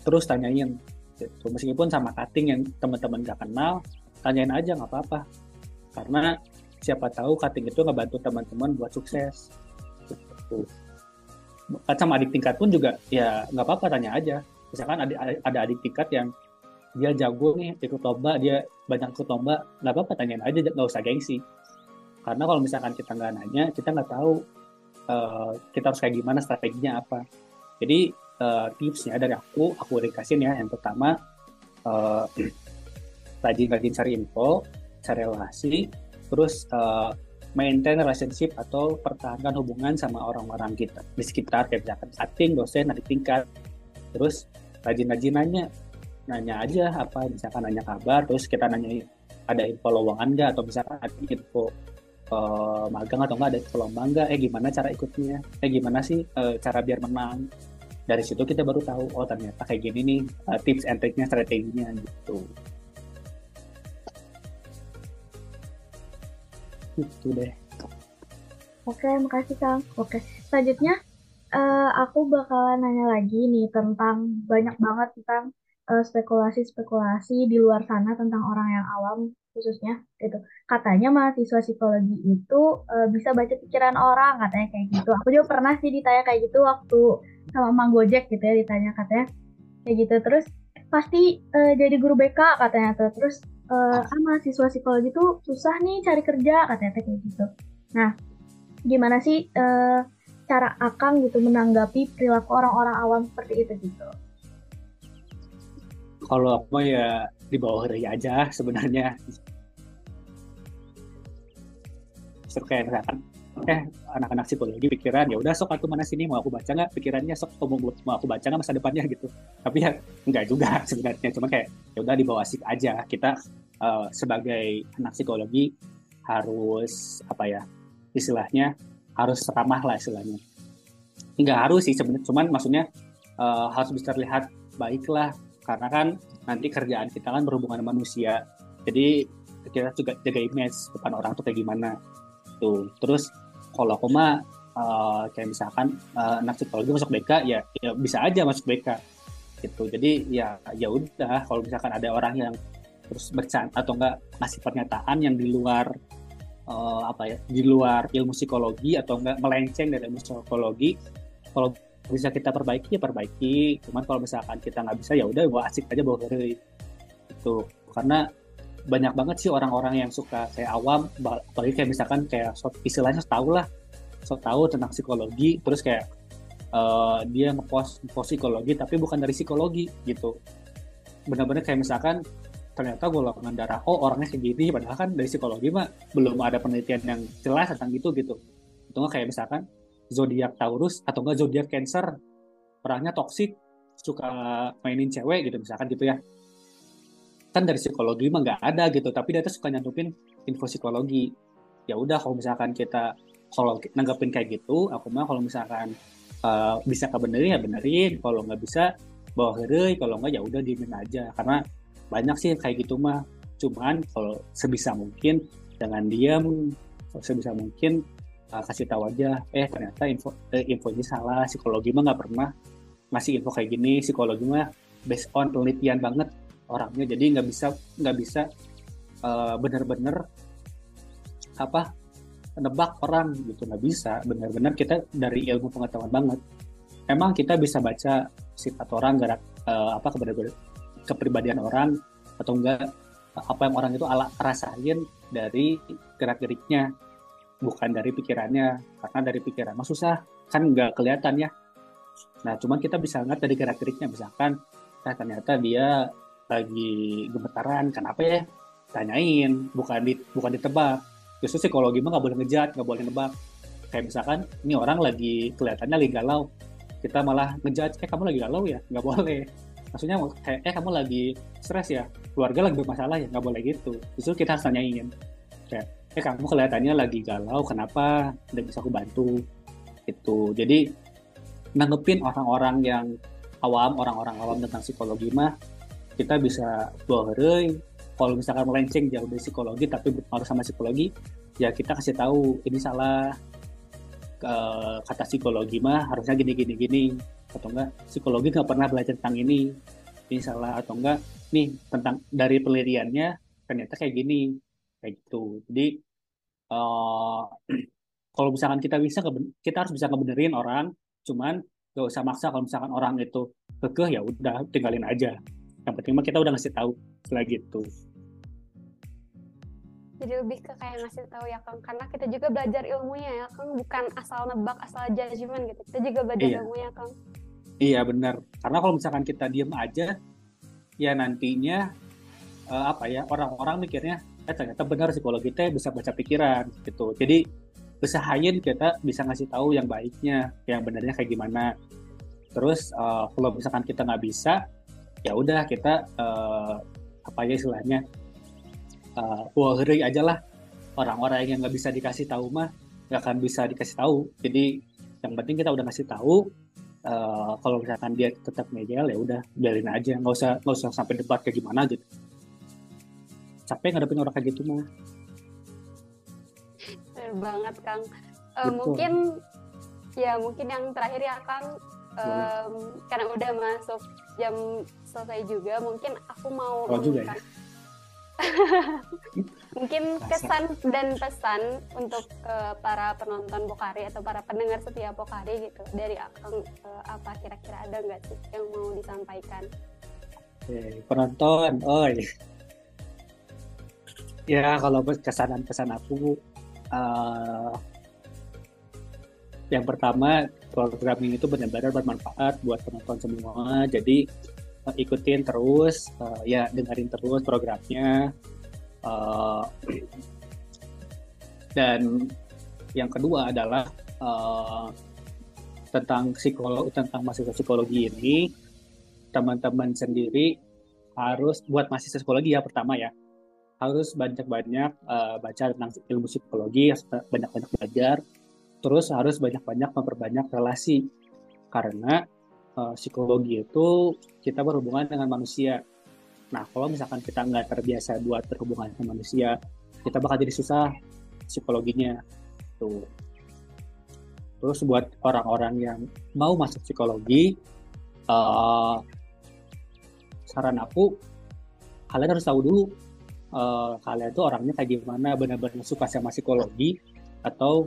Terus tanyain gitu. meskipun sama cutting yang teman-teman gak kenal tanyain aja nggak apa-apa. Karena siapa tahu cutting itu ngebantu teman-teman buat sukses. Gitu. Kan sama adik tingkat pun juga ya nggak apa-apa tanya aja. Misalkan ada ada adik tingkat yang dia jago nih ikut lomba dia banyak ikut lomba nggak apa-apa tanyain aja nggak usah gengsi. Karena kalau misalkan kita nggak nanya kita nggak tahu uh, kita harus kayak gimana strateginya apa. Jadi uh, tipsnya dari aku aku dikasih ya. Yang pertama uh, rajin-rajin cari info cari relasi terus uh, maintain relationship atau pertahankan hubungan sama orang-orang kita di sekitar kayak misalkan cutting, dosen, adik tingkat. Terus rajin-rajin nanya nanya aja apa misalkan nanya kabar terus kita nanya ada info lowongan nggak? Atau misalkan ada info uh, magang atau nggak ada info lomba nggak? Eh gimana cara ikutnya? Eh gimana sih uh, cara biar menang? Dari situ kita baru tahu oh ternyata kayak gini nih uh, tips and triknya strateginya gitu gitu deh. Oke makasih kang. Oke selanjutnya uh, aku bakalan nanya lagi nih tentang banyak banget tentang uh, spekulasi-spekulasi di luar sana tentang orang yang awam khususnya gitu. Katanya mahasiswa psikologi itu uh, bisa baca pikiran orang katanya kayak gitu. Aku juga pernah sih ditanya kayak gitu waktu sama Mang Gojek gitu ya ditanya katanya kayak gitu. Terus pasti uh, jadi guru BK katanya terus uh, ah mahasiswa psikologi itu susah nih cari kerja katanya kayak gitu. Nah, gimana sih uh, cara Akang gitu menanggapi perilaku orang-orang awam seperti itu gitu? Kalau aku ya di bawah dari aja sebenarnya. Seru kayak misalkan, eh anak-anak psikologi pikiran ya udah sok aku mana sini mau aku baca nggak pikirannya sok mau, mau aku baca nggak masa depannya gitu tapi ya enggak juga sebenarnya cuma kayak ya udah di bawah asik aja kita uh, sebagai anak psikologi harus apa ya istilahnya harus ramah lah istilahnya. Nggak harus sih sebenarnya cuman maksudnya uh, harus bisa terlihat baik lah. Karena kan nanti kerjaan kita kan berhubungan dengan manusia. Jadi kita juga jaga image depan orang tuh kayak gimana. Tuh terus kalau aku mah uh, kayak misalkan uh, anak psikologi masuk BK ya ya bisa aja masuk BK gitu. Jadi ya ya udah kalau misalkan ada orang yang terus bercanda atau enggak ngasih pernyataan yang di luar uh, apa ya di luar ilmu psikologi atau enggak melenceng dari ilmu psikologi. Kalau bisa kita perbaiki ya perbaiki. Cuman kalau misalkan kita nggak bisa ya udah bawa asik aja bawa hari itu karena banyak banget sih orang-orang yang suka kayak awam apalagi kayak misalkan kayak istilahnya tahu lah so tahu tentang psikologi terus kayak uh, dia ngepost ngepost psikologi tapi bukan dari psikologi gitu. Benar-benar kayak misalkan ternyata golongan darah O orangnya kayak gini padahal kan dari psikologi mah belum ada penelitian yang jelas tentang itu gitu. Itu kayak misalkan zodiak Taurus atau enggak zodiak Cancer orangnya toksik suka mainin cewek gitu misalkan gitu ya. Kan dari psikologi mah nggak ada gitu tapi dia tuh suka nyantupin info psikologi. Ya udah kalau misalkan kita kalau nanggepin kayak gitu aku mah kalau misalkan uh, bisa kebenerin ya benerin kalau nggak bisa bawa hari kalau nggak ya udah diemin aja. Karena banyak sih kayak gitu mah. Cuman kalau sebisa mungkin jangan diam sebisa mungkin uh, kasih tahu aja eh ternyata info eh, info ini salah. Psikologi mah nggak pernah ngasih info kayak gini. Psikologi mah based on penelitian banget orangnya. Jadi nggak bisa nggak bisa uh, benar-benar apa nebak orang gitu. Nggak bisa. Benar-benar kita dari ilmu pengetahuan banget. Emang kita bisa baca sifat orang gerak uh, apa kepribadian orang atau enggak apa yang orang itu ala rasain dari gerak geriknya bukan dari pikirannya. Karena dari pikiran mah susah kan nggak kelihatan ya. Nah cuman kita bisa ngeliat dari gerak geriknya misalkan nah ternyata dia lagi gemetaran kenapa ya? Tanyain bukan di bukan ditebak. Justru psikologi mah nggak boleh ngejat nggak boleh nebak. Kayak misalkan ini orang lagi kelihatannya lagi galau. Kita malah ngejat eh kamu lagi galau ya? Nggak boleh maksudnya kayak eh kamu lagi stres ya? Keluarga lagi bermasalah ya? Nggak boleh gitu. Justru kita harus tanyain. Kayak eh kamu kelihatannya lagi galau kenapa? Tidak bisa aku bantu. Itu jadi nanggepin orang-orang yang awam orang-orang awam tentang psikologi mah kita bisa bawa kalau misalkan melenceng jauh dari psikologi tapi berpengaruh sama psikologi ya kita kasih tahu ini salah kata psikologi mah harusnya gini gini gini. Atau enggak psikologi nggak pernah belajar tentang ini. Ini salah atau enggak nih tentang dari penelitiannya ternyata kayak gini. Kayak gitu. Jadi uh, kalau misalkan kita bisa kita harus bisa ngebenerin orang. Cuman gak usah maksa kalau misalkan orang itu kekeh ya udah tinggalin aja. Yang penting mah kita udah ngasih tahu selagi itu jadi lebih ke kayak ngasih tahu ya kang. Karena kita juga belajar ilmunya ya kang. Bukan asal nebak asal judgement gitu. Kita juga belajar iya. ilmunya kang. Iya benar. Karena kalau misalkan kita diem aja ya nantinya uh, apa ya orang-orang mikirnya eh ternyata benar psikologi teh bisa baca pikiran gitu. Jadi usahain kita bisa ngasih tahu yang baiknya yang benarnya kayak gimana. Terus uh, kalau misalkan kita nggak bisa ya udah kita uh, apa ya istilahnya uh, aja lah. Orang-orang yang nggak bisa dikasih tahu mah nggak akan bisa dikasih tahu. Jadi yang penting kita udah ngasih tahu uh, kalau misalkan dia tetap ngejel ya udah biarin aja. Nggak usah nggak usah sampai debat kayak gimana gitu. Capek ngadepin orang kayak gitu mah. Banget Kang. Uh, mungkin ya mungkin yang terakhir ya Kang. Um, karena udah masuk jam selesai juga mungkin aku mau oh, juga ya? mungkin kesan dan pesan untuk uh, para penonton Bokari atau para pendengar setia Bokari gitu. Dari Akang uh, apa kira-kira ada nggak sih yang mau disampaikan? Oke, penonton, iya ya kalau kesan kesan aku uh, yang pertama program ini itu benar-benar bermanfaat buat penonton semua. Jadi ikutin terus uh, ya dengerin terus programnya. Uh, dan yang kedua adalah uh, tentang psikolog tentang mahasiswa psikologi ini teman-teman sendiri harus buat mahasiswa psikologi ya pertama ya harus banyak-banyak uh, baca tentang ilmu psikologi, banyak-banyak belajar, terus harus banyak-banyak memperbanyak relasi. Karena uh, psikologi itu kita berhubungan dengan manusia. Nah, kalau misalkan kita nggak terbiasa buat berhubungan dengan manusia, kita bakal jadi susah psikologinya. Tuh. Terus buat orang-orang yang mau masuk psikologi, uh, saran aku, kalian harus tahu dulu uh, kalian tuh orangnya kayak gimana benar-benar suka sama psikologi atau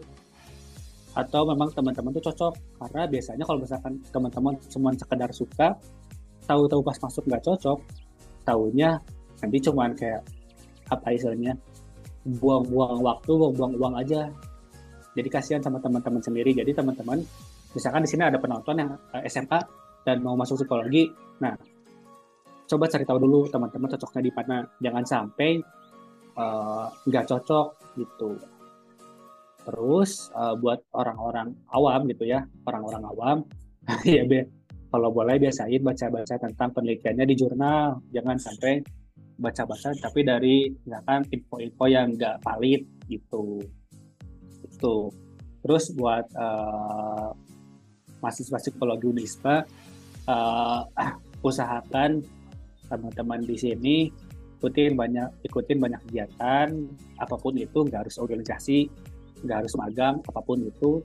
atau memang teman-teman tuh cocok. Karena biasanya kalau misalkan teman-teman cuma sekedar suka tahu-tahu pas masuk nggak cocok tahunya nanti cuman kayak apa istilahnya buang-buang waktu buang-buang uang aja. Jadi kasihan sama teman-teman sendiri. Jadi teman-teman misalkan di sini ada penonton yang eh, SMA dan mau masuk psikologi. Nah coba cari tahu dulu teman-teman cocoknya di mana. Jangan sampai eh, nggak uh, cocok gitu Terus uh, buat orang-orang awam gitu ya, orang-orang awam, ya be, kalau boleh biasain baca-baca tentang penelitiannya di jurnal, jangan sampai baca-baca tapi dari misalkan info-info yang nggak valid gitu. Itu. Terus buat uh, mahasiswa psikologi Unisba, uh, usahakan teman-teman di sini ikutin banyak ikutin banyak kegiatan. Apa pun itu nggak harus organisasi nggak harus magang apa pun itu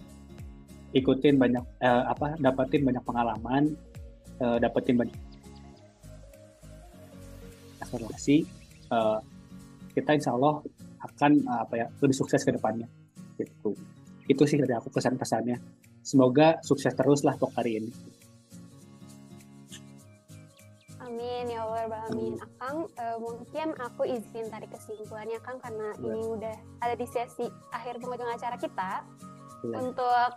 ikutin banyak eh, apa dapetin banyak pengalaman eh, dapetin banyak relasi eh, kita insya Allah akan eh, apa ya lebih sukses ke depannya gitu. Itu sih dari aku pesan pesannya semoga sukses terus lah hari ini Amin ya Allah amin. Akang uh, mungkin aku izin tarik kesimpulannya Kang karena ya. ini udah ada di sesi akhir penghujung acara kita ya. untuk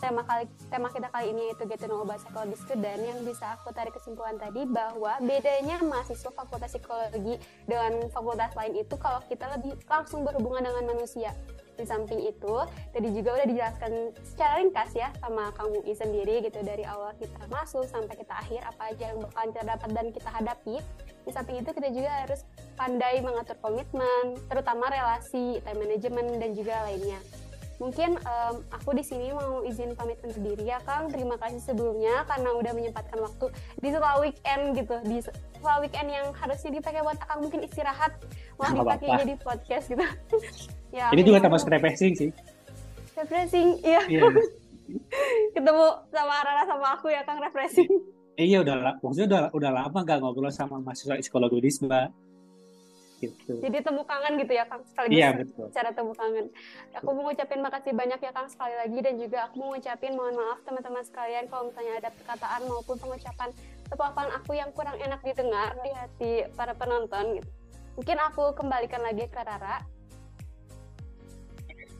tema kali tema kita kali ini itu get to know about psychology student yang bisa aku tarik kesimpulan tadi bahwa bedanya mahasiswa fakultas psikologi dengan fakultas lain itu kalau kita lebih langsung berhubungan dengan manusia di samping itu tadi juga udah dijelaskan secara ringkas ya sama Kang Mui sendiri gitu dari awal kita masuk sampai kita akhir apa aja yang bakalan kita dapat dan kita hadapi. Di samping itu kita juga harus pandai mengatur komitmen terutama relasi time management dan juga lainnya mungkin um, aku di sini mau izin pamit undur diri ya Kang. Terima kasih sebelumnya karena udah menyempatkan waktu di setelah weekend gitu, di setelah weekend yang harusnya dipakai buat Kang mungkin istirahat, mau dipakai jadi podcast gitu. ya, Ini juga termasuk refreshing sih. Refreshing, iya. iya. Ketemu sama Rara sama aku ya Kang refreshing. Iya udah, maksudnya udah udah lama gak ngobrol sama mahasiswa psikologi Mbak gitu. Jadi temu kangen gitu ya Kang sekaligus iya, betul. cara temu kangen. Aku mau ngucapin makasih banyak ya Kang sekali lagi dan juga aku mau ngucapin mohon maaf teman-teman sekalian kalau misalnya ada perkataan maupun pengucapan tepapan aku yang kurang enak didengar di hati para penonton gitu. Mungkin aku kembalikan lagi ke Rara.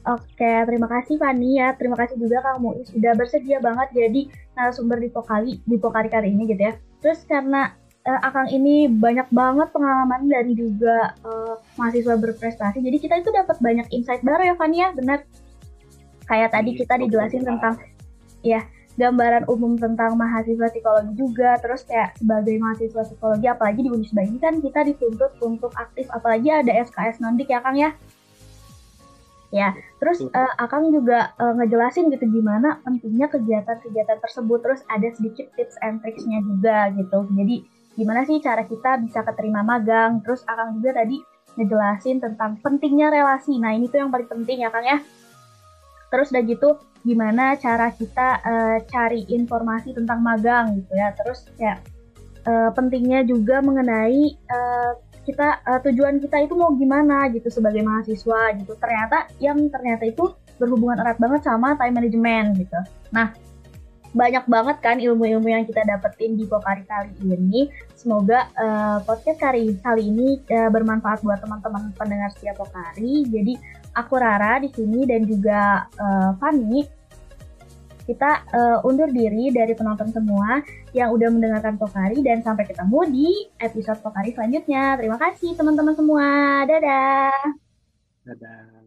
Oke, terima kasih Fani ya. Terima kasih juga Kang Muiz sudah bersedia banget jadi narasumber di Pokali di Pokari kali ini gitu ya. Terus karena uh, Akang ini banyak banget pengalaman dan juga uh, mahasiswa berprestasi. Jadi kita itu dapat banyak insight baru ya Fania, benar? Kayak tadi kita dijelasin tentang ya gambaran umum tentang mahasiswa psikologi juga, terus kayak sebagai mahasiswa psikologi apalagi di Unisba ini kan kita dituntut untuk aktif apalagi ada SKS nondik ya Kang ya. Ya, terus uh, Akang juga uh, ngejelasin gitu gimana pentingnya kegiatan-kegiatan tersebut, terus ada sedikit tips and tricksnya juga gitu. Jadi gimana sih cara kita bisa keterima magang. Terus Akang juga tadi ngejelasin tentang pentingnya relasi. Nah ini tuh yang paling penting ya Kang ya. Terus udah gitu gimana cara kita uh, cari informasi tentang magang gitu ya. Terus ya uh, pentingnya juga mengenai uh, kita uh, tujuan kita itu mau gimana gitu sebagai mahasiswa gitu. Ternyata yang ternyata itu berhubungan erat banget sama time management gitu. Nah, banyak banget kan ilmu-ilmu yang kita dapetin di Pokari kali ini. Semoga uh, podcast kali kali ini uh, bermanfaat buat teman-teman pendengar setiap Pokari. Jadi aku Rara di sini dan juga uh, Fani kita uh, undur diri dari penonton semua yang udah mendengarkan Pokari dan sampai ketemu di episode Pokari selanjutnya. Terima kasih teman-teman semua. Dadah. Dadah.